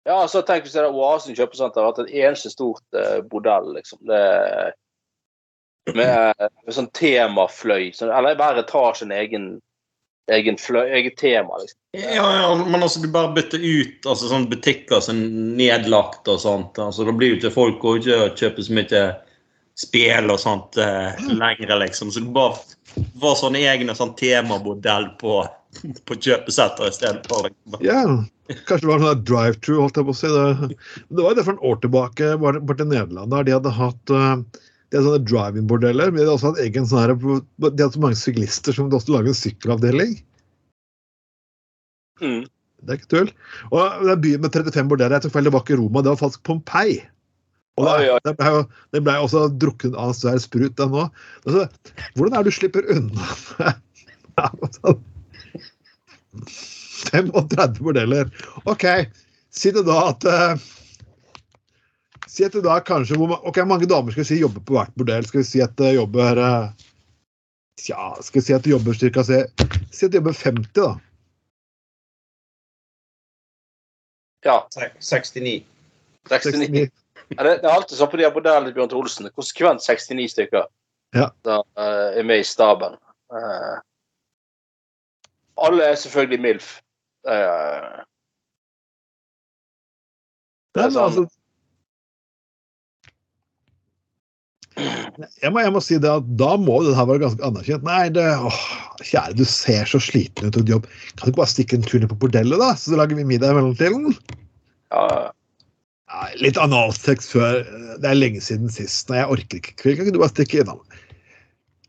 S3: Ja, så tenk hvis det er Oasen kjøpesenter hadde vært et eneste stort eh, bordell, liksom. Det, med, med sånn temafløy. Sånn, eller hver etasje en egen, egen eget tema, liksom.
S4: Ja, ja, men altså du bare bytter ut altså, sånn butikker som er nedlagt og sånt. altså Da blir jo ikke folk å ikke og kjøper så mye spill og sånt eh, lenger, liksom. Så du bare var sånne egne sånn temamodell på, på kjøpesenter istedenfor. Liksom.
S2: Ja, kanskje det var sånn drive-through, holdt jeg på å si. Det, det var jo det for en år tilbake bare det borte i Nederland. der De hadde hatt eh, de hadde sånne drive-in-bordeller, men de har også hatt egen sånn her, de har så mange syklister som de også lager en sykkelavdeling.
S3: Mm.
S2: Det er ikke tull. Og det er byen med 35 bordeller, jeg det var ikke Roma, det var faktisk Pompeii. Og det, det ble jo det ble også drukket av svær sprut, den òg. Altså, hvordan er det du slipper unna med sånn 35 bordeller? OK, si det da at eh, Si at det da kanskje hvor, ma- ok, mange damer skal vi si jobber på hvert bordell. Skal vi si at det jobber eh, Tja, skal vi si at det jobber cirka Si si at det jobber 50, da.
S3: Ja,
S5: 69.
S3: 69.
S2: 69.
S3: Ja, det, det er alltid sånn på de her modellene til Bjørn Tore Olsen. Konsekvent 69 stykker
S2: Ja.
S3: da, uh, er med i staben. Uh, alle er selvfølgelig MILF. Uh,
S2: det er
S3: sånn-
S2: altså jeg må, jeg må si det at Da må det her være ganske anerkjent. Nei, det, åh, kjære, du ser så sliten ut av jobb. Kan du ikke bare stikke en tur ned på bordellet, da? Så lager vi middag i mellomtiden?
S3: ja,
S2: ja litt analsex før. Det er lenge siden sist. Nei, jeg orker ikke. Kan ikke du bare stikke innom?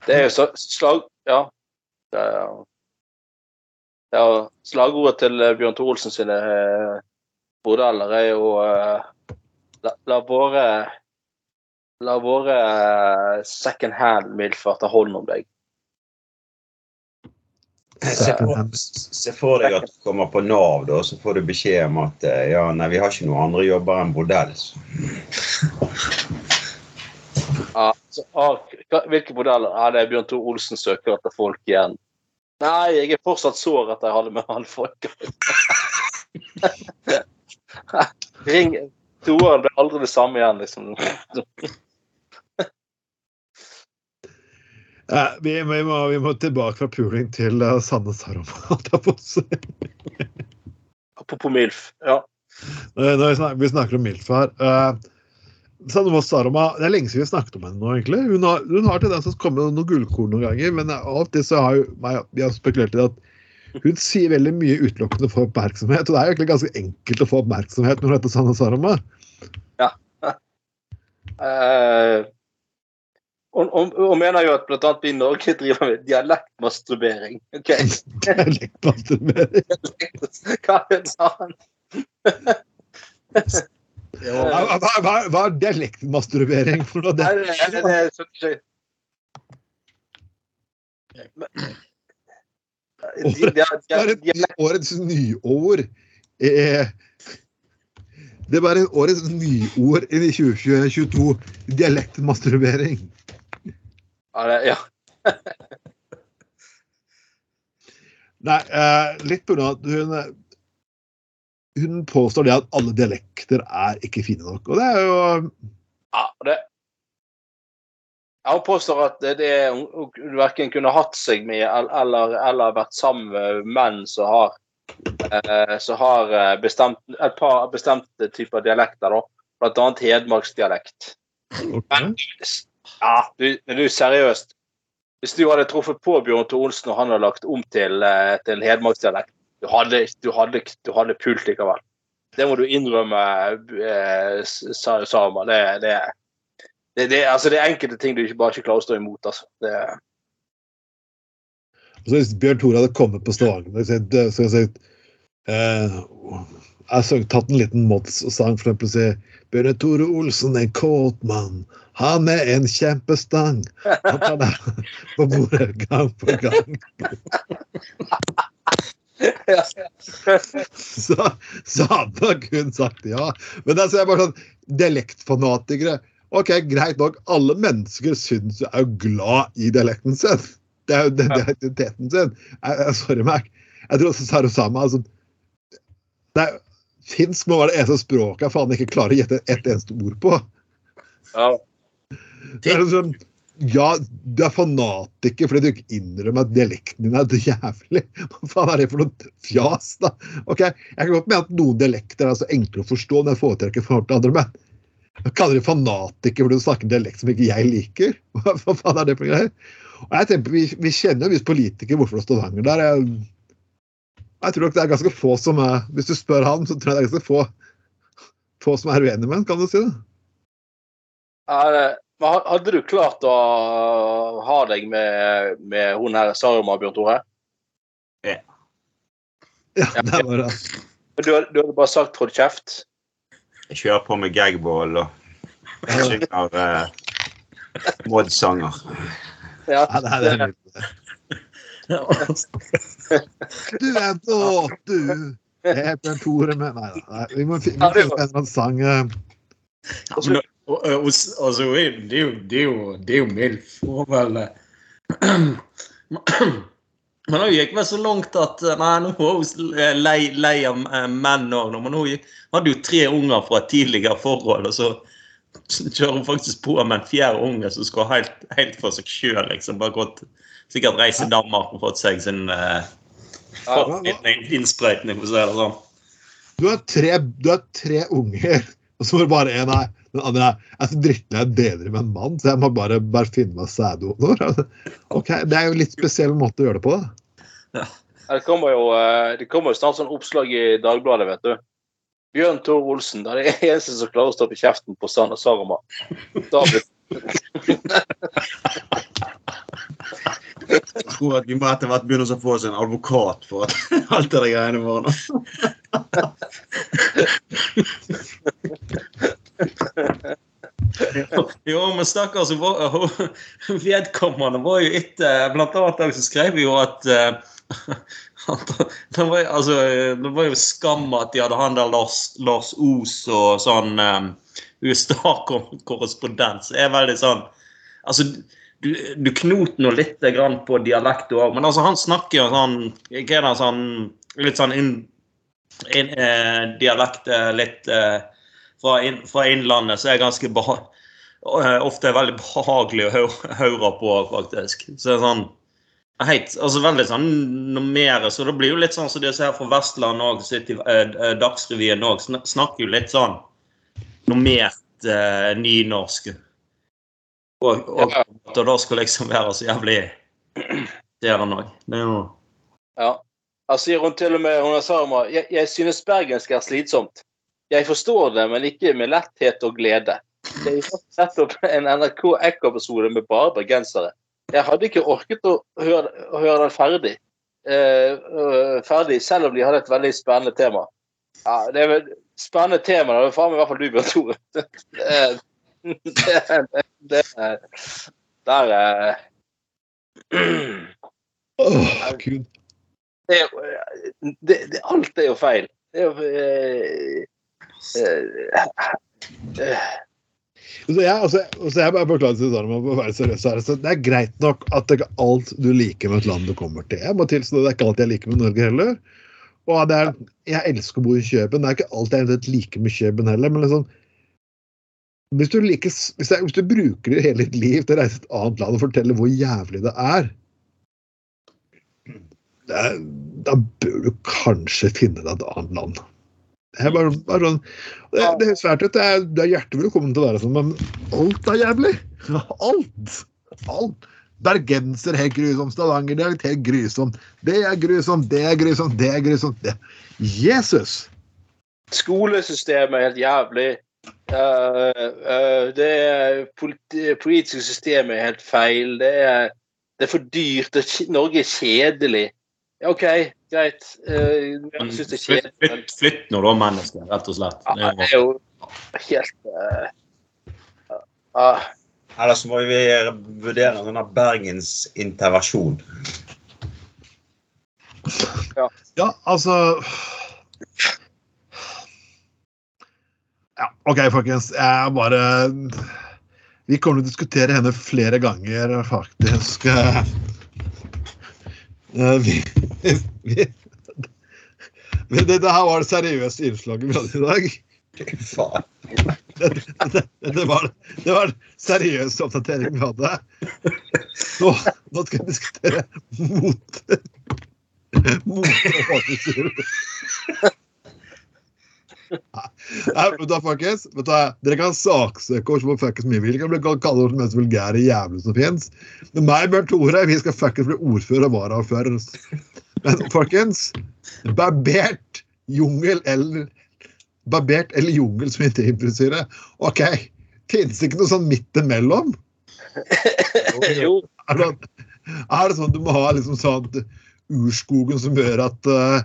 S3: det er jo så, slag... Ja. Det er, ja slagordet til eh, Bjørn Tore Olsen sine eh, bordeller er jo eh, la, la våre La våre eh, second hand-milfer ta hånd om deg.
S5: Se for, se for deg at du kommer på Nav, da, så får du beskjed om at eh, ja, nei, vi har ikke noen andre jobber enn bordell.
S3: Ja, ah, hvilke modeller? Ja, det er Bjørn Tor Olsen søker etter folk igjen. Nei, jeg er fortsatt sår etter jeg hadde med han folk. Ring Toeren ble aldri det samme igjen, liksom.
S2: Eh, vi, vi, må, vi må tilbake fra puling til uh, Sanne Aroma. på.
S3: Apropos MILF. Ja.
S2: Når vi snakker, vi snakker om MILF her uh, Sanne Saroma, Det er lenge siden vi snakket om henne nå, egentlig. Hun har, hun har til til som kommer med noen gullkorn noen ganger, men alltid så har jo, vi har spekulert i at hun sier veldig mye utelukkende for oppmerksomhet. Og det er jo egentlig ganske enkelt å få oppmerksomhet når hun heter Sanne Saroma. Ja.
S3: Eh, og, og, og mener jo at annet vi i Norge driver med dialektmasturbering. Ok,
S2: Dialektmasturbering.
S3: Hva det han?
S2: Hva, hva, hva, er dialektmasturbering for noe? Det,
S3: det, det, det, det, det, de, de,
S2: det
S3: de,
S2: et årets nyord. er det var et årets nyord i 2022. Dialektmasturbering.
S3: Det, ja.
S2: Nei, eh, litt av at hun Hun påstår det at alle dialekter er ikke fine nok. Og det er jo
S3: ja det, Hun påstår at det, det hun, verken kunne hatt seg med eller, eller vært sammen med menn som har eh, som har eh, bestemt, et par bestemte typer dialekter, da. Blant annet hedmarksdialekt. Men ja, du, men du seriøst. Hvis du hadde truffet på Bjørn Tor Olsen og han hadde lagt om til, eh, til hedmarksdialekt, du du, du hadde pult likevel. Det må du innrømme, eh, Sama. Det, det, det, det, altså, det er enkelte ting du ikke bare ikke klarer å stå imot. Altså. Det,
S2: Altså, hvis Bjørn Tore hadde kommet på Stavanger hadde jeg sagt eh, jeg har tatt en liten Mods-sang, for eksempel si Bjørn Tore Olsen, en kåt mann. Han er en kjempestang. Han tar deg på bordet gang på gang. Så, så hadde han kun sagt ja. Men det er så jeg bare sånn Dialektfanatikere. OK, greit nok. Alle mennesker syns er jo glad i dialekten sin. Det er jo den det er identiteten sin. Jeg, jeg, sorry, Mac. Jeg tror også Sarosama altså, det er, Finsk må være det eneste språket jeg faen ikke klarer å gjette ett eneste ord på.
S3: Ja.
S2: Det er sånn, ja, du er fanatiker fordi du ikke innrømmer at dialekten din er jævlig. Hva faen er det for noe fjas, da? Ok, Jeg kan godt mene at noen dialekter er så enkle å forstå, men jeg foretrekker forhold til andre. Men jeg kaller deg fanatiker fordi du snakker en dialekt som ikke jeg liker? Hva, faen er det for greier? Og jeg tenker, Vi, vi kjenner jo visst politikere hvorfor det står Stavanger der. Jeg, jeg tror nok det er ganske få som er Hvis du spør han, så tror jeg det er ganske få, få som er uenig med han, kan du si det?
S3: Er, men Hadde du klart å ha deg med, med hun her Saruma, Bjørn Tore?
S2: Ja, ja det var
S3: det. Du, du hadde bare sagt 'hold kjeft'?
S5: Jeg kjører på med gagball og synger uh, Mod-sanger.
S3: Ja,
S2: Ja, det er, det er Du er våt, du. Jeg er Bjørn Tore med Nei, nei, vi må finne en eller annen sang. eh.
S4: Og, altså, det er jo Det MILF. Og vel eh, Men hun gikk vel så langt at eh, Nei, nå var hun lei, lei av menn òg. Men hun hadde jo tre unger fra et tidligere forhold, og så kjører hun faktisk på med en fjerde unge som skal helt, helt for seg sjøl. Liksom. Bare gått sikkert reist til Danmark og fått seg sin uh, fått ja, en innsprøytning, for å si det sånn.
S2: Du har tre, du har tre unger, og så var det bare én her. Den andre er jeg er så drittlei av deler med en mann, så jeg må bare, bare finne meg sæddonor. Ok, Det er jo en litt spesiell måte å gjøre det på. da.
S3: Det kommer jo, eh, det kommer jo snart sånn oppslag i Dagbladet, vet du. Bjørn Tor Olsen, det er det eneste som klarer å stoppe kjeften på Sanne Sarama. David.
S5: Jeg tror at vi må etter hvert begynne å få oss en advokat for at alt det der greiene våre. nå.
S4: Jo, men stakkars vedkommende var jo etter Blant annet så skrev jo at eh, at det, var, altså, det var jo skam at de hadde han der Lars, Lars Os og sånn um, USA-korrespondent. Er veldig sånn Altså, du, du knoter nå litt på dialekt òg, men altså, han snakker jo sånn Hva er det sånn Litt sånn inn, inn, eh, dialekt eh, litt eh, fra, inn, fra Innlandet, så er ganske beha eh, ofte er veldig behagelig å høre, høre på, faktisk. Så det er sånn Heit, altså veldig sånn normere, så det blir jo litt sånn som så det som er fra Vestland òg, Dagsrevyen òg, snakker jo litt sånn normert eh, nynorsk. Og, og, og da skal liksom være så jævlig. Det er jo
S3: Ja. Jeg sier hun til og med hun Saruma, jeg, jeg synes bergensk er slitsomt. Jeg forstår det, men ikke med letthet og glede. Jeg har sett opp en NRK Ekko-episode med bare bergensere. Jeg hadde ikke orket å høre, å høre den ferdig. Eh, øh, ferdig, selv om de hadde et veldig spennende tema. Ja, det er vel spennende tema. Det er faen meg i hvert fall du, Bjørn Tore. Det, er- det, det, er- Der eh.
S2: Åh, Gud.
S3: det, det, det, alt er jo feil. Det er jo eh, eh, eh,
S2: Så jeg, altså, altså jeg bare beklager Sarma å være seriøs her. Det er greit nok at det ikke er alt du liker med et land du kommer til. Jeg må tilstå det er ikke alt jeg liker med Norge heller. Og er, jeg elsker å bo i Kjøben. Det er ikke alt jeg liker med Kjøben heller. Men liksom, hvis du, liker, hvis, jeg, hvis du bruker hele ditt liv til å reise til et annet land og fortelle hvor jævlig det er, det er da bør du kanskje finne deg et annet land. Er bare, bare sånn det, det høres svært ut. Det er, det er hjertelig velkommen til å være sånn, men alt er jævlig. Alt. Alt. Bergenser helt grusom, Stavanger-dialekt helt grusom. Det er grusomt, det er grusomt, det er grusomt. Det. Jesus!
S3: Skolesystemet er helt jævlig. Uh, uh, det er politi politiske systemet er helt feil. Det er, det er for dyrt. Er Norge er kjedelig. OK, greit. Uh, jeg syns det er
S4: Flytt, flytt, flytt nå da, menneske, rett og slett.
S3: Ja,
S4: Det er
S3: jo helt uh, uh,
S5: Ellers må vi vurdere denne Bergens intervensjon. Ja.
S2: Ja, altså Ja, OK, folkens. Jeg bare Vi kommer til å diskutere henne flere ganger, faktisk. Eh, Vi, vi, vi det, det her var det seriøse innslaget vi hadde i dag.
S5: Faen.
S2: Det, det, det, var, det var seriøse oppdatering vi hadde. Nå, nå skal vi diskutere mot Mot og. Nei, vet da, folkens? men da. Dere kan saksøke oss for fuckings mye. Vi kan bli kalle oss de mest vulgære jævlene som fins. Men meg og Bjørn Tore vi skal fuckings bli ordfører og varaordfører. Men folkens, barbert jungel eller Barbert eller jungel som intimfrisyre. OK, fins det ikke noe sånn midt imellom?
S3: Jo.
S2: Er det, er det sånn du må ha liksom sånn urskogen som gjør at uh,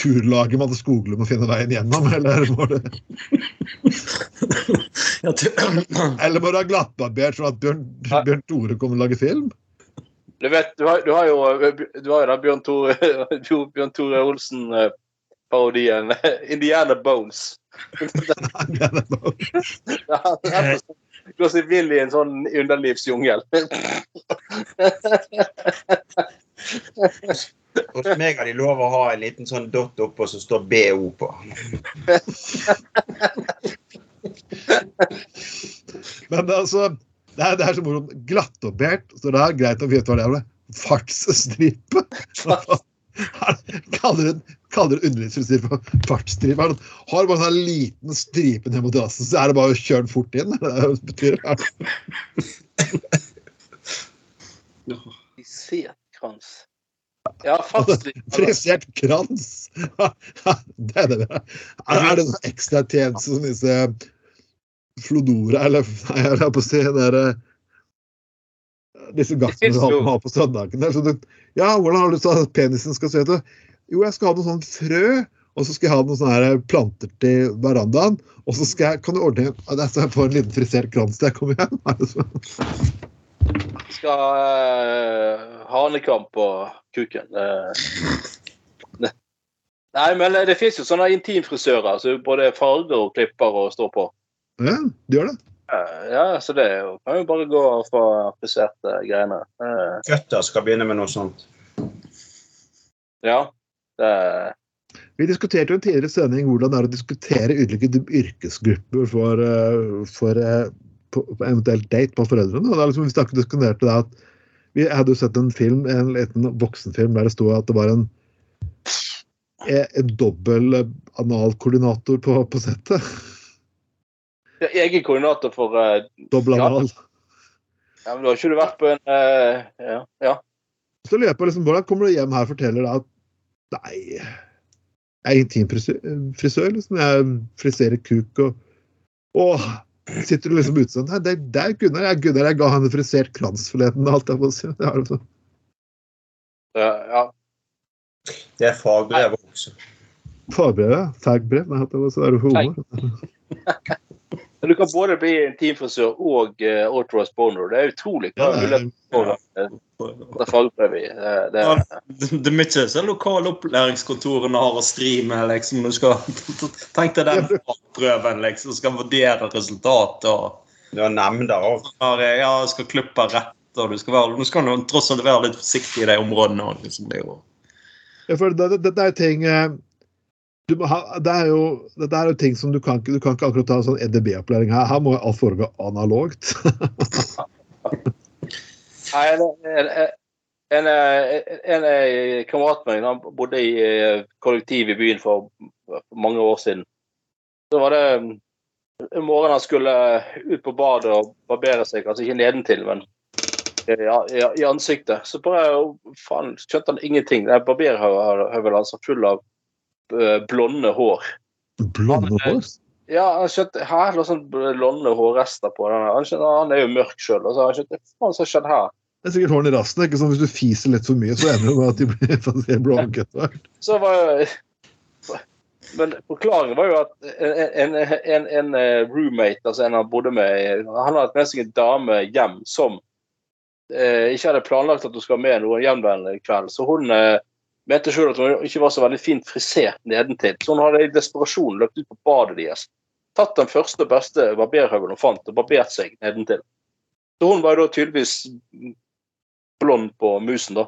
S2: turlaget med alle skogene må finne veien gjennom, eller må, det,
S4: du-
S2: eller må du ha glattbarbert sånn at Bjørn, Bjørn Tore kommer og lager film?
S3: Du vet, du har, du har jo du har jo da Bjørn Tore, Bjørn Tore Olsen-parodien 'Indiana Bones'. Indiana Bones. Går seg vill i en sånn underlivsjungel.
S5: Hos meg har de lov å ha en liten sånn dott oppå som står BO på.
S2: Men altså, det er, det er så morsomt. Glattbarbert, så det er greit å vite hva det er. Fartsstripe. Kaller det kaller det underlivsstripe for fartsstripe. Har bare en sånn liten stripe ned mot rassen, så er det bare å kjøre den fort inn. Det er det det betyr.
S3: Frisert krans. Ja.
S2: Frisert krans! Det er det. er. Det noen ekstra tjenester som disse Flodora, eller nei, jeg holdt på å si der, eh, Disse gassene du har, på du, ja, hvordan har du lyst at penisen skal se ut? Jo, jeg skal ha noe sånn frø, og så skal jeg ha noen sånne planter til verandaen. Og så skal jeg, kan du ordne så jeg får en liten frisert krans til jeg kommer hjem.
S3: Skal uh, hanekamp på kuken. Eh. Nei, men det fins jo sånne intimfrisører som både farger og klipper og står på.
S2: Ja, det gjør det.
S3: Eh, ja, så det jo, kan jo bare gå og få frisert uh, greiene. Eh,
S5: skal begynne med noe sånt.
S3: ja. Det,
S2: Vi diskuterte jo en tidligere sending hvordan det er å diskutere ulike yrkesgrupper for, eh, for eh, på, på eventuelt date på foreldrene. Og det er liksom, vi snakket diskuterte det at vi hadde jo sett en film, en liten voksenfilm der det sto at det var en, eh, en dobbel analkoordinator på, på settet.
S3: det er egen koordinator for uh,
S2: Dobbel anal.
S3: Ja, men da har ikke du vært på en uh, ja, ja.
S2: Så lurer jeg på liksom, hvordan kommer du hjem her og forteller deg at nei, jeg er intimfrisør, liksom. Jeg friserer kuk og og sitter du liksom ute sånn Nei, det, det er Gunnar. Jeg, Gunnar, jeg ga han en frisert krans forleden. Alt jeg må si. Det er liksom,
S3: ja, ja.
S5: Det er fagbrevet også.
S2: Fagbrevet. Fagbrev. Nei, det var så er du humor.
S3: Men du kan både bli intimfrisør og uh, authorized boner. Det er utrolig hva
S2: Ja, det er-
S3: for å i. Det, det,
S4: Ja, Det det er mye som lokale opplæringskontorene har å stri med. liksom. Du skal, Tenk deg den prøven, liksom. Du skal vurdere resultatet og
S5: Du har nemnder òg.
S4: Ja, du skal klippe rett. og du skal være, Du skal tross alt være litt forsiktig i de områdene òg. Liksom. Det er jo
S2: Ja, for det, det, det er ting eh, ha, det, er jo, dette er jo ting som du kan Du kan ikke akkurat ta en sånn EDB-opplæring her. Her må alt foregå analogt.
S3: Nei, en, en, en, en, kamerat med meg bodde i eh, kollektiv i byen for mange år siden. Så var det mm, en morgen han skulle ut på badet og barbere seg, altså ikke nedentil, men i, i, i ansiktet. Så bare faen, skjønte han ingenting. Barberhøvelen hans var full av eh, blonde hår.
S2: Blonde hår.
S3: Ja, han skjønte her lå sånn blonde hårrester på den. Han, skjønte, han er jo mørk sjøl. Han skjønte hva har skjedd her.
S2: Det er sikkert hårene i rassen. ikke sånn Hvis du fiser litt for mye, så ender det med at de blir etter hvert.
S3: Så var Men forklaringen var jo at en, en, en, eh, roommate, altså en han bodde med, han hadde med seg en dame hjem som eh, ikke hadde planlagt at hun skulle med noen hjemvendende kveld. Så hun eh, mente sjøl at hun ikke var så veldig fint frisert nedentil. Så hun hadde i desperasjon løpt ut på badet deres. Tatt den første og beste barberhøvelen hun fant, og barbert seg nedentil. Så hun var jo da tydeligvis blond på musen, da.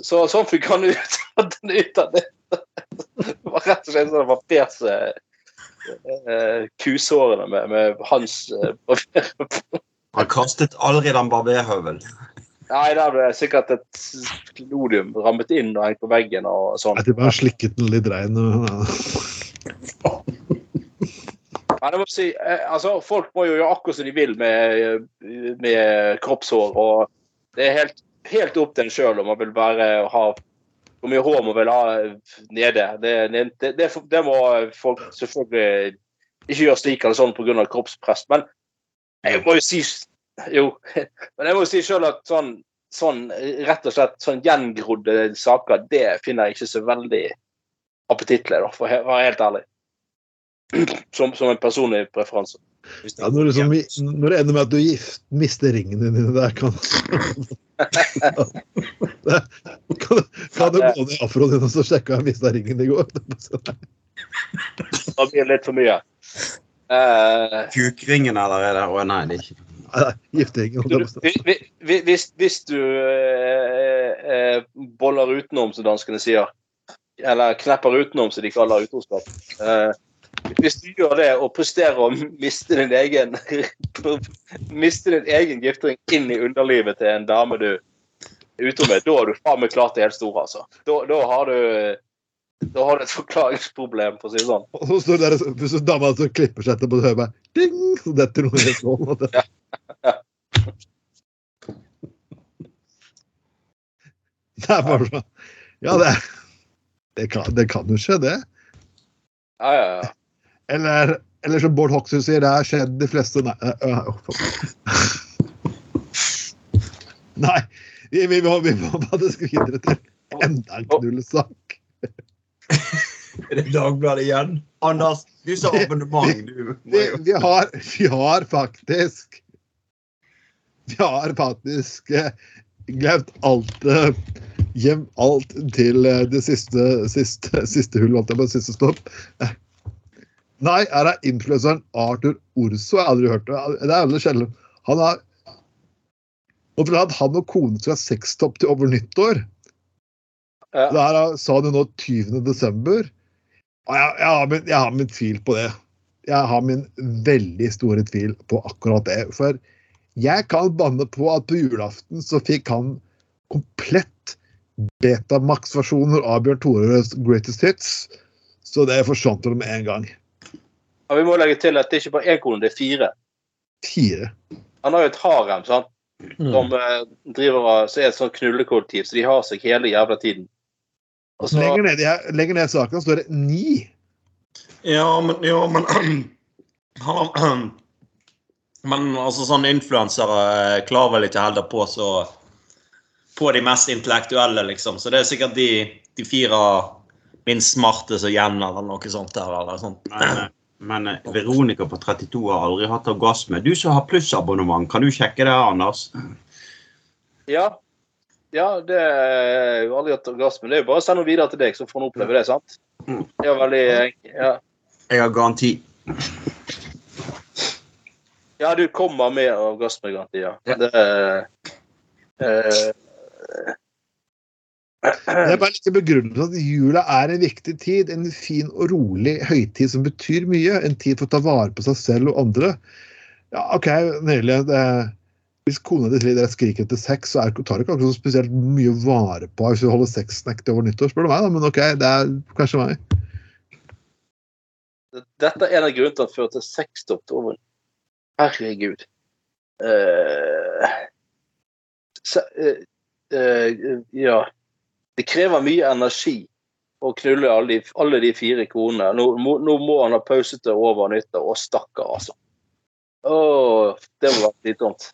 S3: Så sånn fikk han ut, ut av det. Det var rett og slett sånn barbert seg eh, kusårene med, med hans eh, barber.
S5: Han kastet aldri den barberhøvelen.
S3: Nei, der ble sikkert et klodium rammet inn og hengt på veggen og sånn.
S2: Nei, de bare slikket den litt rein.
S3: Men jeg må si, eh, altså, folk må jo gjøre akkurat som de vil med, med kroppshår. og Det er helt, helt opp til en sjøl om man vil være ha hvor mye hår man vil ha nede. Det, det, det, det må folk selvfølgelig ikke gjøre slik eller sånn pga. kroppspress. Men jeg må jo si jo, men jeg må si sjøl at sånn, sånn rett og slett sånn gjengrodde saker, det finner jeg ikke så veldig appetittlig, da, for å være helt ærlig. Som, som en personlig preferanse.
S2: Ja, når, liksom, når det ender med at du gift, mister ringene dine der, kan, kan, kan du gå ned i afroen din og så sjekke om jeg mista ringen i går?
S3: Da blir det litt for mye. Uh,
S5: Kukringen, eller er det Å nei, det er ikke
S3: Vi- hvis, hvis du eh, eh, boller utenom, som danskene sier, eller knepper utenom, som de kaller utroskap eh, Hvis du gjør det og presterer å miste din egen miste din egen giftering inn i underlivet til en dame du er ute med, da har du faen meg klart det helt store, altså. Da, da har du da har du et forklaringsproblem, for å si det sånn.
S2: Og så står det der, hvis dama som klipper seg etterpå, så hører jeg bare ding, så detter noe i sånn. Det- Det er bare sånn. Ja, det, det, kan, det kan jo skje, det.
S3: Ja, ja, ja.
S2: Eller, eller som Bård Hoksrud sier, det har skjedd de fleste Nei. Nei vi, vi, må, vi må faktisk videre til enda en knullesak.
S5: Er det Dagbladet igjen? Anders, du sa abonnement, du.
S2: Vi, vi, har, vi har faktisk Vi har faktisk eh, glemt alt eh, Gjem alt til eh, det siste, siste, siste hull, holdt jeg på siste stopp. Nei, her er influenseren Arthur Orso. Jeg har aldri hørt det. Det er veldig sjelden. Han har Og for at han og kona skal ha sextopp til over nyttår.
S3: Ja.
S2: Det her er- sa han jo nå 20. desember. Og jeg, jeg, har min, jeg har min tvil på det. Jeg har min veldig store tvil på akkurat det. For jeg kan banne på at på julaften så fikk han komplett Betamax-versjoner av Bjørn Tores Greatest Hits. Så det forsvant vel med en gang.
S3: Ja, vi må legge til at det er ikke bare én kone, det er fire.
S2: Fire.
S3: Han har jo et harem sant?
S4: Mm.
S3: som eh, driver av, så er et sånt knullekollektiv, så de har seg hele jævla tiden. Og så,
S2: Lenger ned, i- lenger ned i saken står det ni.
S4: Ja, men, ja, men han, Men altså, sånne influensere eh, klarer vel ikke heller på så På de mest intellektuelle, liksom. Så det er sikkert de, de fire minst smarte som gjenner eller noe sånt der, eller sånt.
S5: Men, men eh, Veronica på 32 har aldri hatt orgasme. Du som har plussabonnement, kan du sjekke det, Anders?
S3: ja, ja, det er jo aldri hatt orgasme. Det er jo bare å sende henne videre til deg, så får hun oppleve det. sant? Det er veldig. Ja.
S5: Jeg har garanti.
S3: ja, du kommer med orgasmegaranti, ja.
S5: Ja.
S3: Det, eh,
S2: Det er bare litt begrunnet at jula er en viktig tid. En fin og rolig høytid som betyr mye. En tid for å ta vare på seg selv og andre. Ja, OK, nydelig. Hvis kona di skriker etter sex, så er, tar det ikke akkurat så spesielt mye vare på hvis du holder sexnekt over nyttår, spør du meg. da, Men OK, det er kanskje meg.
S3: Dette er en av grunnene til at det fører til sexstopp til over Herregud. Uh, se, eh, ja. Det krever mye energi å knulle alle de, alle de fire konene. Nå, må- nå må han ha pause til over nyttår. Å, stakkar, altså. Å, det må vært slitsomt.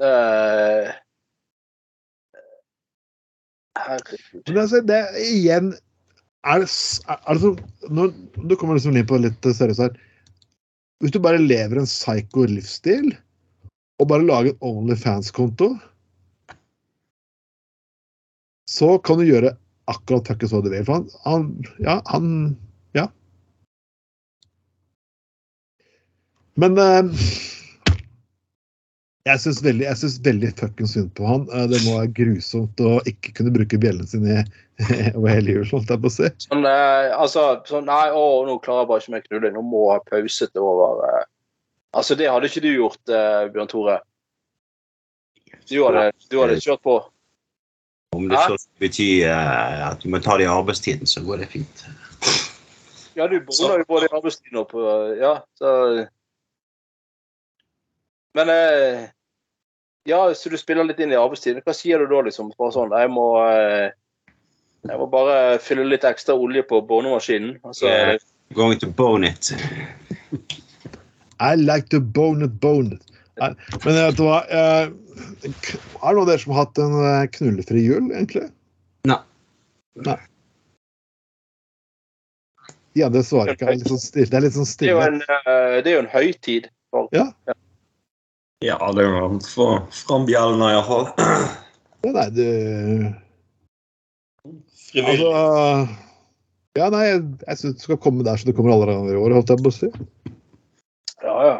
S3: Eh, herregud.
S2: Men altså, det igjen er det, er så, Du kommer liksom inn på det litt seriøst her. Hvis du bare lever en psycho livsstil, og bare lager en Onlyfans-konto, så kan du gjøre akkurat takket så du vil. For han, han Ja, han Ja. Men eh, jeg syns veldig, synes veldig fuckings synd på han. Eh, Det må være grusomt å ikke kunne bruke bjellen sin over hele jul, holdt jeg på å si.
S3: Sånn, eh, altså, sånn, nei, å, nå klarer jeg bare ikke mer knulle. Nå må jeg ha til over. Eh. Altså, det hadde ikke du gjort, eh, Bjørn Tore. Du hadde, du hadde kjørt på.
S5: Om det så betyr eh, at du må ta det i arbeidstiden, så går det fint.
S3: Ja, du boner jo både i arbeidstiden og på Ja, så Men eh, Ja, så du spiller litt inn i arbeidstiden. Hva sier du da, liksom? Bare sånn Jeg må eh, Jeg må bare fylle litt ekstra olje på bonemaskinen. Altså,
S5: Yeah. Going to bone it.
S2: I like to bone it, bone it. Men vet du hva? eh, Er det noen av dere som har hatt en eh, knullefri jul, egentlig?
S5: Nei.
S2: Nei. Ja, det svarer ikke. Det er litt sånn stille. Det er sånn stille.
S3: det er jo en, eh, det er jo en høytid.
S4: Ja, ja, det er jo å få fram bjellene iallfall.
S2: Ja, nei, du
S4: Frivillig.
S2: Altså Ja, nei, jeg, jeg syns du skal komme der så du kommer alle andre i år, holdt jeg på å si.
S3: Ja, ja.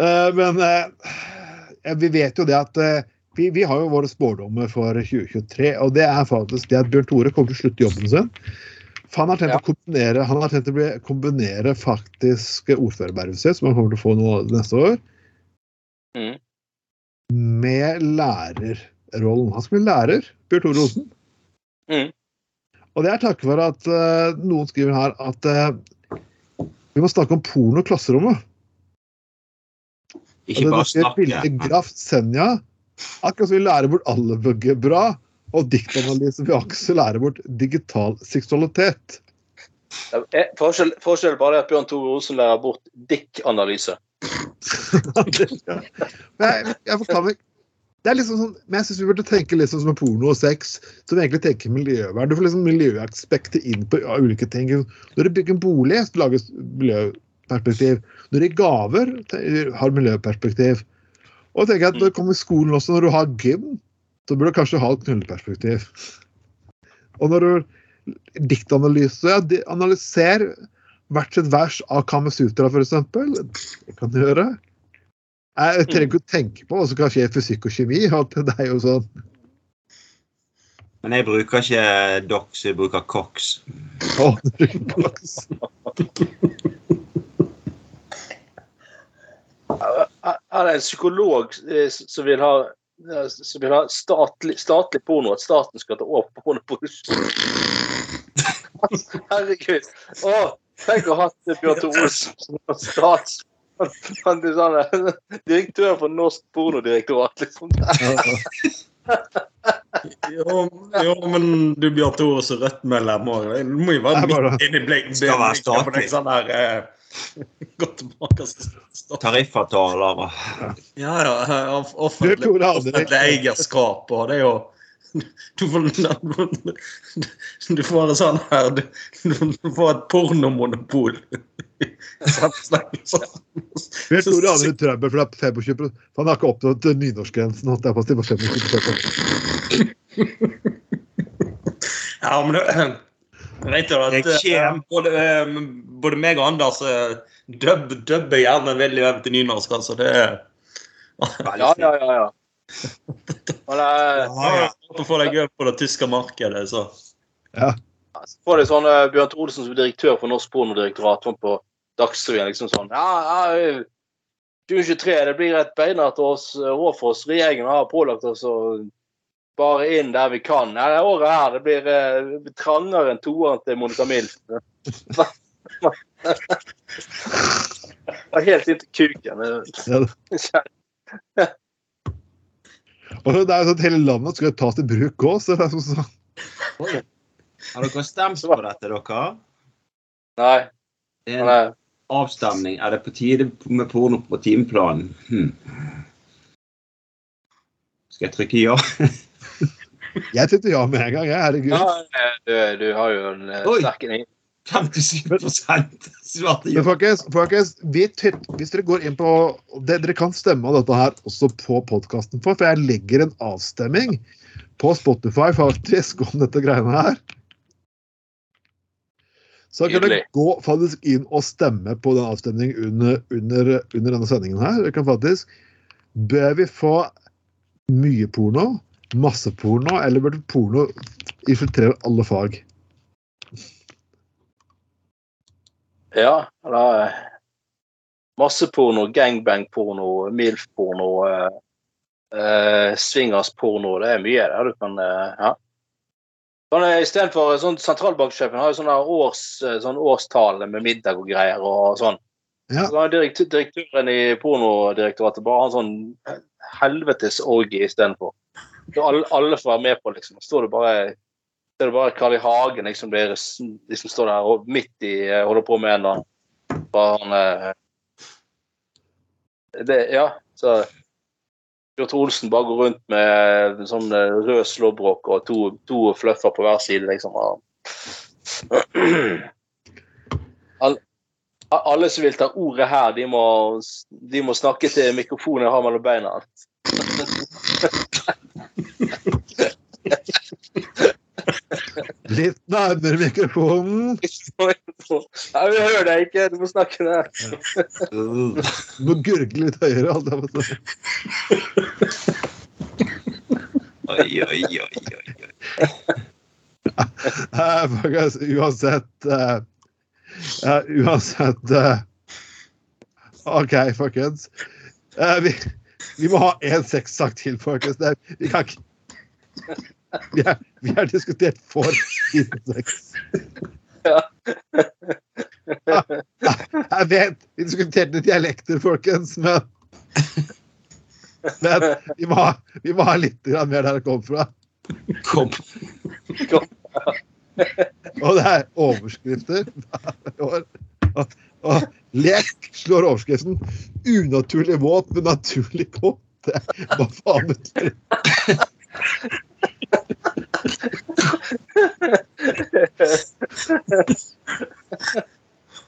S2: Eh, men eh, vi vet jo det at eh, vi, vi har jo våre spådommer for 2023, og det er faktisk det at Bjørn Tore kommer til å slutte jobben sin. For han har tenkt
S3: Ja.
S2: å kombinere, han har tenkt å bli, kombinere faktisk ordførervervet sitt, som han kommer til å få nå neste år,
S3: mm.
S2: med lærerrollen. Han skal bli lærer, Bjørn Tore Osen.
S3: Mm.
S2: Og det er takket være at uh, noen skriver her at uh, vi må snakke om porno i klasserommet.
S5: Ikke bare snakke.
S2: Graft Senja. Akkurat som vi lærer bort algebra bra, og diktanalyse vil også lære bort digital seksualitet.
S3: Eh, Forskjell, forskjell bare er at Bjørn Tore Olsen lærer bort dick-analyse.
S2: Det er liksom sånn, men jeg syns vi burde tenke liksom som porno og sex, som egentlig tenker miljøvern. Du får liksom miljøaspektet inn på ja, ulike ting. Når du bygger en bolig, så lages miljøperspektiv. Når det gir gaver, har miljøperspektiv. Og tenker jeg at når det kommer skolen også, når du har gym, så burde du kanskje ha et knulleperspektiv. Og når du diktanalyser ja, analyser hvert sitt vers av Kamasutra, eksempel. Det kan du gjøre. Jeg trenger ikke å tenke på hva som kan skje i fysikk og kjemi. Det er jo sånn
S5: Men jeg bruker ikke dox, jeg bruker cox.
S3: Oh, er det en psykolog eh, som vil ha som vil ha statlig, statlig porno, at staten skal ta over pornoproduksjon. Herregud. Å, tenk å ha hatt Bjørn Tore Olsen som stats... Han er sånn direktør for Norsk pornodirektorat, liksom.
S4: Jo, jo, men du Bjørn Tore som Rødt-medlem òg. Du må jo være midt inni blinken.
S5: Skal være statlig.
S4: Sånn der, eh, Gått tilbake til
S5: Tariffavtaler og
S4: Ja, ja. Offentlig, offentlig eierskap, og det er jo du får, du får en sånn her Du, du får et pornomonopol.
S2: Bjørn du havner i trøbbel for det er 25 for Han har ikke oppnådd nynorskgrensen. holdt jeg på å si, på 25
S4: Ja, men det, vet du at både, eh, både meg og Anders dubber dub, gjerne veldig hjem til nynorsk. altså det er
S3: Ja, ja, ja. ja. Men
S5: Ja,
S4: å få deg over på det tyske markedet. så
S3: så får du sånn eh, Bjørn Olsen som direktør for Norsk pornodirektorat sånn på Dagsrevyen. liksom sånn Ja, ja eh, 2023 det blir et beinhardt år for oss. Regjeringen har pålagt oss å bare inn der vi kan. Ja, det året her det blir eh, trangere enn toeren til Monica Milf. Det helt inntil kuken.
S2: Og det er jo sånn at Hele landet skal tas i bruk òg, så det er sånn sånn.
S5: Har dere stemt på dette, dere?
S3: Nei.
S5: Det er en avstemning. Er det på tide med porno på timeplanen? Hm. Skal jeg trykke ja?
S2: Jeg tenkte ja med en gang. jeg, Herregud.
S3: Ja, du, du har jo en eh,
S5: Oi.
S3: sterk
S5: 57 svarte
S2: Men folkens, folkens hvis dere går inn på det, Dere kan stemme av dette her også på podkasten, for, for jeg legger en avstemning på Spotify faktisk om dette greiene her. Så kan dere gå faktisk inn og stemme på den avstemningen under, under, under denne sendingen her. Dere kan faktisk Bør vi få mye porno, masse porno, eller burde porno infiltrere alle fag?
S3: Ja, eller eh, Masseporno, gangbang-porno, MILF-porno, eh, eh, swingers-porno. Det er mye der du kan eh, Ja. Sånn, eh, Istedenfor sånn sentralbanksjefen har jo sånne års, sånn årstale med middag og greier og sånn.
S2: Ja.
S3: Så direktør, direktøren i Pornodirektoratet bare har en sånn helvetes orgie istedenfor. Så alle, alle får være med på, liksom. Står det bare det er bare Carl I. Hagen liksom, blir, liksom står der og midt i eh, holder på med en eller bare han, det, Ja, så Bjørn Olsen bare går rundt med sånn eh, rød slåbrok og to, to fluffer på hver side, liksom. Og, All, alle som vil ta ordet her, de må, de må snakke til mikrofonen jeg har mellom beina.
S2: Litt nærmere mikrofonen.
S3: Nei, vi hører deg ikke, du må snakke det
S2: Du må gurgle litt høyere.
S5: Oi, oi, oi, oi. oi.
S2: Eh, uansett eh, Uansett eh, OK, folkens. Vi, vi må ha én sexsak til, folkens. Vi kan ikke vi har, vi har diskutert for lite sex.
S3: Ja.
S2: Jeg vet vi diskuterte dialekter, folkens, men Men vi må vi må ha litt mer der det kom fra.
S5: Kom. kom.
S2: Og det er overskrifter hvert år. Og, og lek slår overskriften 'Unaturlig våt, men naturlig kåt'. Hva faen betyr det?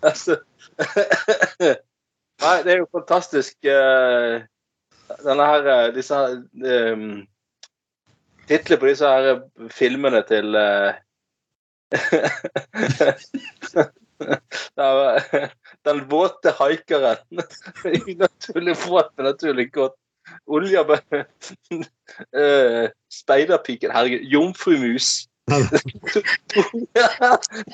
S3: Altså, Nei, det er jo fantastisk eh, Denne her eh, Disse um, Titlene på disse her eh, filmene til uh, Den våte haikeren. Unaturlig våt, men naturlig godt. Olja uh, Speiderpiken. Herregud. Jomfrumus.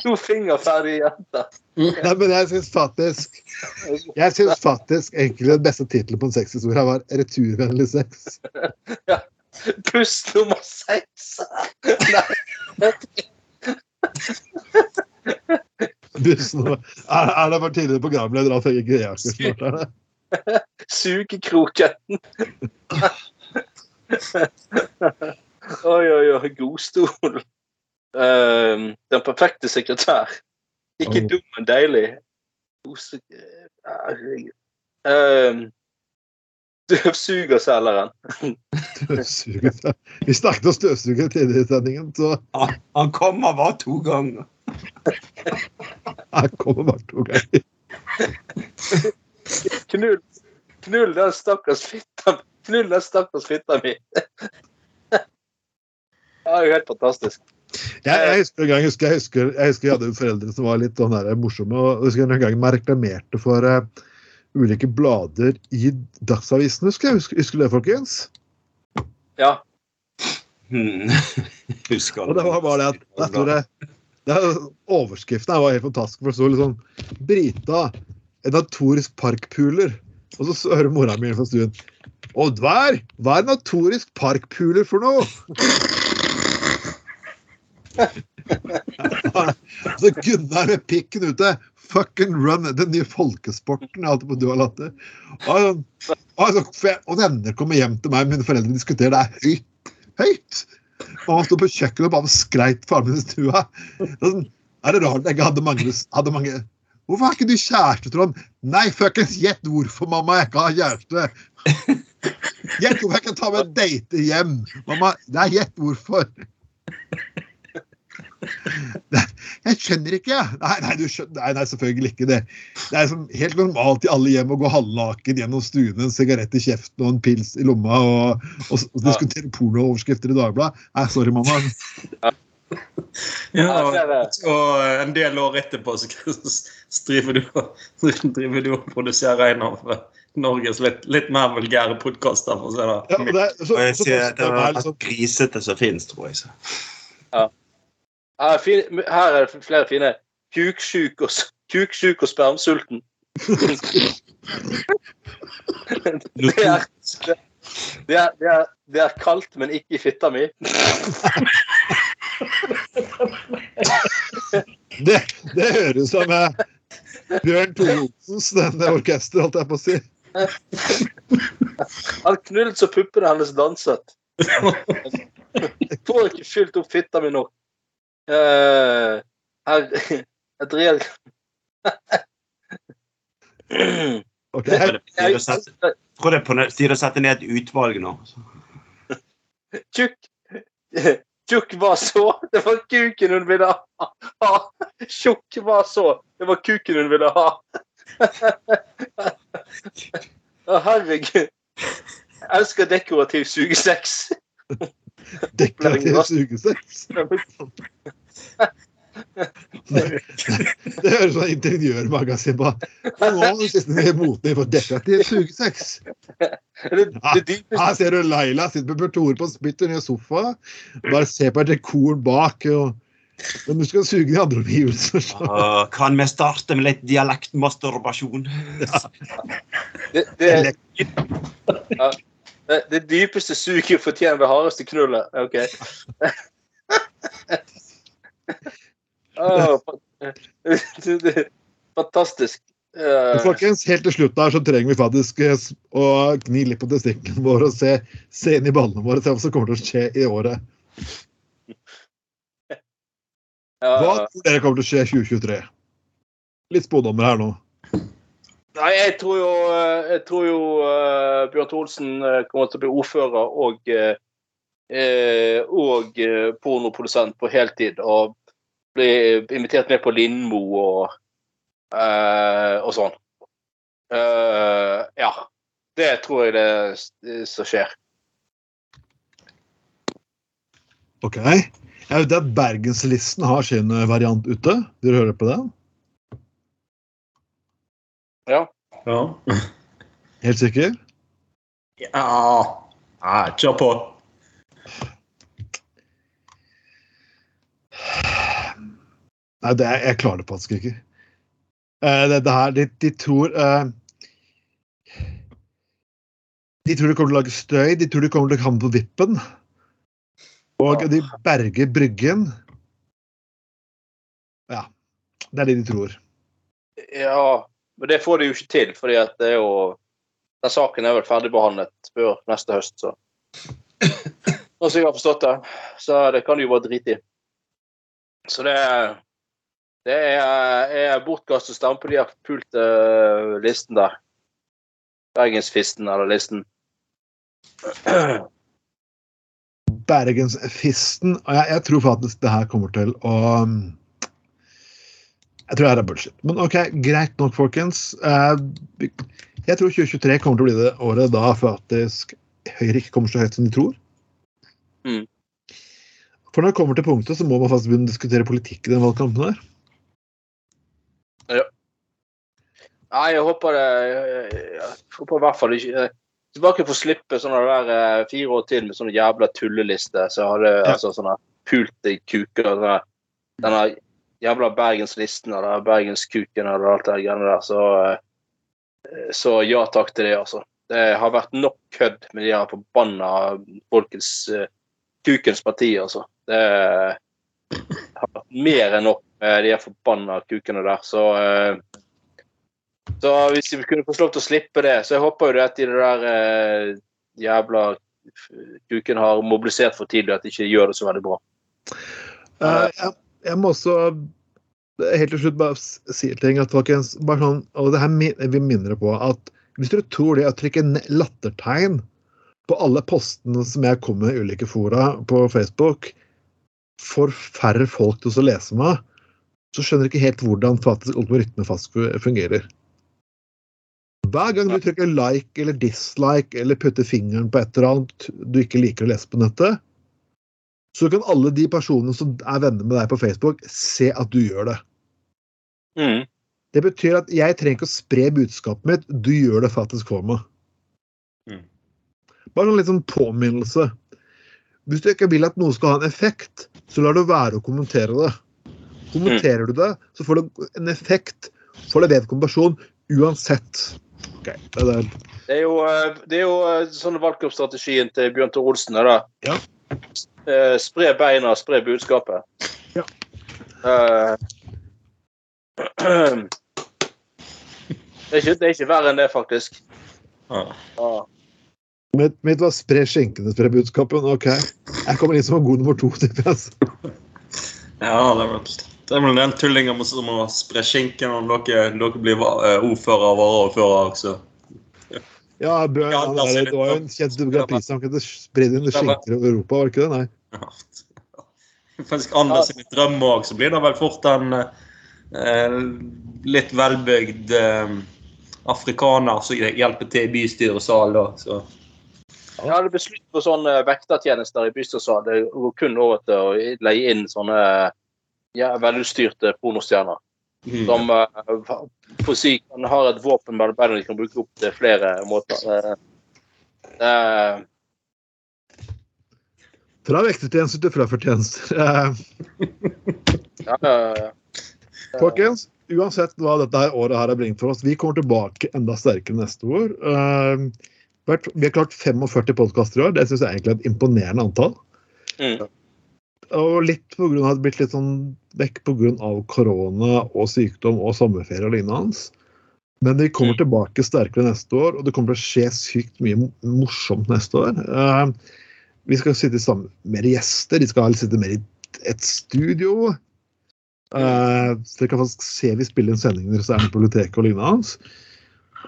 S3: to, fingerferdige jenter.
S2: Nei, men jeg syns faktisk Jeg syns faktisk egentlig den beste tittelen på en sexhistorie var 'Returvennlig sex'.
S3: Puss nummer seks. Nei.
S2: Pust nummer Er, er det for tidligere programleder Alf Egil Greaker snart? Er
S3: kroketten. Oi, oi, oi. Godstol. Um, den perfekte sekretær. Ikke
S2: Oh.
S3: dum, men deilig. Herregud. Støvsugerselgeren.
S2: Støvsuger. Vi snakket om støvsuger tidligere i sendingen, så
S5: Han, han kommer bare to ganger.
S2: han kommer bare to ganger.
S3: Knull, knull den stakkars fitta Knull den stakkars fitta mi. Det er jo helt fantastisk.
S2: Jeg, jeg husker en gang, jeg husker, jeg husker, jeg husker jeg hadde foreldre som var litt sånn der morsomme. og jeg husker en gang man reklamerte for uh, ulike blader i Dagsavisen. Husker jeg, husker, husker du det, folkens?
S3: Ja.
S5: Hmm. Husker
S2: Og det var bare det at der sto det, det er, Overskriften her var helt fantastisk. for Det sto sånn Brita, en notorisk parkpuler. Og så hører mora mi fra stuen. Oddvar, hva er, notorisk parkpuler for noe? så Gunnar med pikken ute. Fucking run, den nye folkesporten. Alt på du har latt det. Og, og, og venner kommer hjem til meg, mine foreldre diskuterer det er høyt. Høyt! Mamma sto på kjøkkenet og bare skreit faren min i stua. Sånn, er det rart jeg hadde mange, hadde mange Hvorfor har ikke du kjæreste, Trond? Nei, fuckings gjett hvorfor, mamma, jeg ikke har kjæreste. Gjett hvorfor jeg kan ta med en date hjem! Mamma, nei, gjett hvorfor. Jeg skjønner ikke, jeg. Nei, nei, du skjønner, nei, nei, selvfølgelig ikke det. Det er som helt normalt i alle hjem å gå halvnaken gjennom stuen, en sigarett i kjeften og en pils i lomma og, og, og diskutere pornooverskrifter i Dagbladet. Nei, sorry, mamma.
S4: Ja,
S3: Ja,
S4: og,
S3: det det.
S4: en del år etterpå så så driver du, og- driver du og produserer en av Norges litt, litt mer vulgære podkaster, si
S2: Ja,
S4: det
S2: det, så,
S5: jeg sier at det
S2: så,
S5: var
S2: er liksom,
S5: grisete som finnes, tror jeg. Så.
S3: Her, er fin- her er det flere fine. Kuksjuk og, kuksjuk og spermsulten. Det er, det, er, det, er, det er kaldt, men ikke i fitta mi.
S2: det, det høres ut som eh, Bjørn Tore Olsens denne orkester, holdt jeg på å si.
S3: Han knullet så puppene hennes danset. Jeg får ikke fylt opp fitta mi nok. Uh, her Et reelt
S2: okay.
S5: Jeg tror det er på tide å
S3: jeg
S5: tror det er på tide å sette ned et utvalg nå.
S3: Tjukk Tjukk var så Det var kuken hun ville ha. Tjukk var så Det var kuken hun ville ha. Herregud. Jeg elsker dekorativ sugesex.
S2: Dekorativ sugesex. Det, det høres ut som et interiørmagasin på. Nå er det siste moten for dekorativ sugesex. Her ser du Laila sitter med Tore på en splitter ny sofa. Bare se på et dekoren bak. Og, men du skal suge de andre omgivelser.
S5: Uh, kan vi starte med litt dialektmasturbasjon?
S3: det, det, ja, det, det dypeste suget fortjener det hardeste knullet. OK. Fantastisk. Uh,
S2: Folkens, helt til slutt her så trenger vi faktisk eh, å gni litt på testiklene våre og se, se inn i ballene våre. Se hva som kommer til å skje i året. Hva tror dere kommer til å skje i 2023? Litt spådommer her nå.
S3: Nei, jeg tror jo, eh, jeg tror jo uh, Bjørn Tholsen eh, kommer til å bli ordfører og, eh, og pornoprodusent på heltid. Og bli invitert med på Lindmo og, uh, og sånn. Uh, ja. Det tror jeg det, som skjer.
S2: Ok. Jeg vet at Bergenslisten har sin eh, variant ute. Dere hører på den?
S3: Ja.
S4: Ja.
S2: Helt sikker?
S4: ja. ja kjør på.
S2: Nei, det jeg klarer det faktisk ikke. Uh, det, det her, de, de tror uh, De tror de kommer til å lage støy, de tror de kommer til å havne på vippen. Og de berger Bryggen. Ja. Det er det de tror.
S3: ja. Men det får de jo ikke til, fordi at det er jo Den saken er vel ferdigbehandlet før neste høst, så Sånn som jeg har forstått det. Så det kan de jo bare drite i. Så det er Det er, er bortkastet stampe. de har pult uh, listen der. Bergensfisten eller listen.
S2: Bergensfisten og jeg, jeg tror faktisk det her kommer til å um, Jeg tror det er bullshit. Men OK, greit nok, folkens. Eh, jeg tror 2023 kommer til å bli det året da faktisk Høyre ikke kommer så høyt som de tror.
S3: Mm.
S2: For når det kommer til punktet, så må man faktisk begynne å diskutere politikk i den valgkampen her.
S3: Nei, jeg håper det Jeg, håper i hvert fall ikke Hvis jeg bare kunne få slippe sånne der eh, fire år til med sånne jævla tullelister, så hadde
S2: Ja.
S3: altså sånne pulte kuker og sånne, Denne jævla Bergenslisten eller Bergenskuken og alt det greiene der, så eh, Så ja takk til det, altså. Det har vært nok kødd med de her forbanna folkens eh, Kukens parti, altså. Det har vært mer enn nok de er forbanna kukene der, så eh, så hvis vi kunne få lov til å slippe det, så jeg håper jo det at de der eh, jævla kukene har mobilisert for tidlig, at de ikke gjør det så veldig bra.
S2: Eh, jeg, jeg må også helt til slutt bare si ting. at folkens, bare sånn, og det her min- minner på at Hvis dere tror det å trykke lattertegn på alle postene som jeg kommer med i ulike fora på Facebook, får færre folk til å lese meg, så skjønner du ikke helt hvordan faktisk algoritme fast fungerer. Hver gang du trykker like eller dislike eller putter fingeren på et eller annet du ikke liker å lese på nettet, så kan alle de personene som er venner med deg på Facebook, se at du gjør det.
S3: Mm.
S2: Det betyr at jeg trenger ikke å spre budskapet mitt, du gjør det faktisk for meg.
S4: Mm.
S2: Bare en litt sånn påminnelse. Hvis du ikke vil at noe skal ha en effekt, så lar du være å kommentere det. Kommenterer du det, så får det en effekt for det vedkommende uansett. Okay, det er det.
S3: Det er jo, eh, det er jo eh, sånn valgkampstrategien til Bjørn Tor Olsen. er det.
S2: Ja.
S3: Eh, Spre beina, spre budskapet.
S2: Ja.
S3: Eh, det, er ikke, det er ikke verre enn det, faktisk.
S4: Ah.
S3: Ah.
S2: Mitt, mitt var spre skjenkene, spre budskapet. Ok. Jeg kommer inn som god nummer to. tipper jeg.
S4: Ja, det var vel, det er vel den tullinga som å spre skinken om dere, dere blir eh, ordfører og varaordfører. Så.
S2: Ja, Bjørn,
S4: Ja,
S2: han er,
S4: det
S2: det var jo en kjent Grand Prix han kunne spredd inn skinker over Europa, var det ikke det? Nei.
S4: Ja. Faktisk Anders sine drømmer òg, så blir det vel fort en eh, litt velbygd eh, afrikaner som hjelper til i bystyresal. da, Så.
S3: Ja, det ble slutt på sånne vektertjenester i bystyresal. Det går kun over til å leie inn sånne ja, velutstyrte pornostjerner.
S4: Mm.
S3: Som uh, for si kan har et våpen mellom beina de kan bruke opp til flere måter. Eh, eh,
S2: Fra vektertjenester til fraförtjenester. Eh,
S3: ja, ja, ja.
S2: Folkens, uansett hva dette her året her har bringt for oss, vi kommer tilbake enda sterkere neste år. Vi har klart 45 podkaster i år. Det syns jeg egentlig er et imponerende antall.
S3: Mm.
S2: Og litt på grunn av at det blitt litt sånn vekk pga. korona og sykdom og sommerferie og lignende. Men de kommer tilbake sterkere neste år, og det kommer til å skje sykt mye morsomt neste år. Uh, vi skal sitte sammen med mer gjester, de skal sitte mer i et studio. Uh, så dere kan faktisk se vi spiller inn sendinger er på biblioteket og lignende.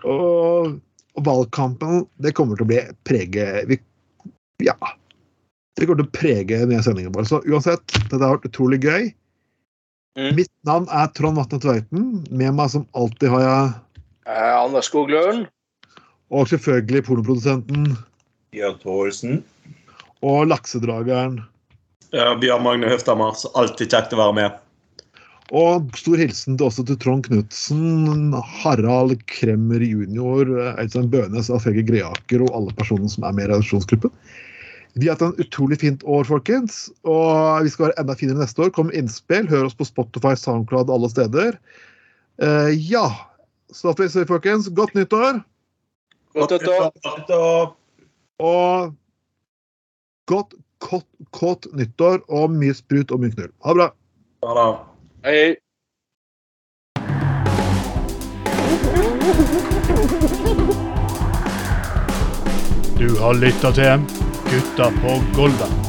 S2: Og, og valgkampen, det kommer til å bli prege vi, Ja. Det kommer til å prege nye sendinger vår. Så uansett, dette har vært utrolig gøy.
S3: Mm.
S2: Mitt navn er Trond Vatne Tveiten. Med meg som alltid har jeg
S3: Eh, Anders Skoglund.
S2: Og selvfølgelig pornoprodusenten
S5: Bjørn Thoresen.
S2: og laksedrageren.
S4: Ja, Bjørn Magne Høftammer. alltid kjekt å være med.
S2: Og stor hilsen til også til Trond Knutsen, Harald Kremmer jr., Øystein Bønes, Alf Hege Greaker og alle personene som er med i redaksjonsgruppen. Vi har hatt en utrolig fint år, folkens. Og vi skal være enda finere neste år. Kom med innspill. Hør oss på Spotify, SoundCloud, alle steder. Uh, ja. Så da får vi se, folkens, godt nyttår.
S3: Godt nyttår.
S2: Og godt, kått, kåt nyttår og mye sprut og mye knull. Ha det bra.
S4: Ha det.
S3: Hei.
S1: Du har lytta til Gutta på Golda.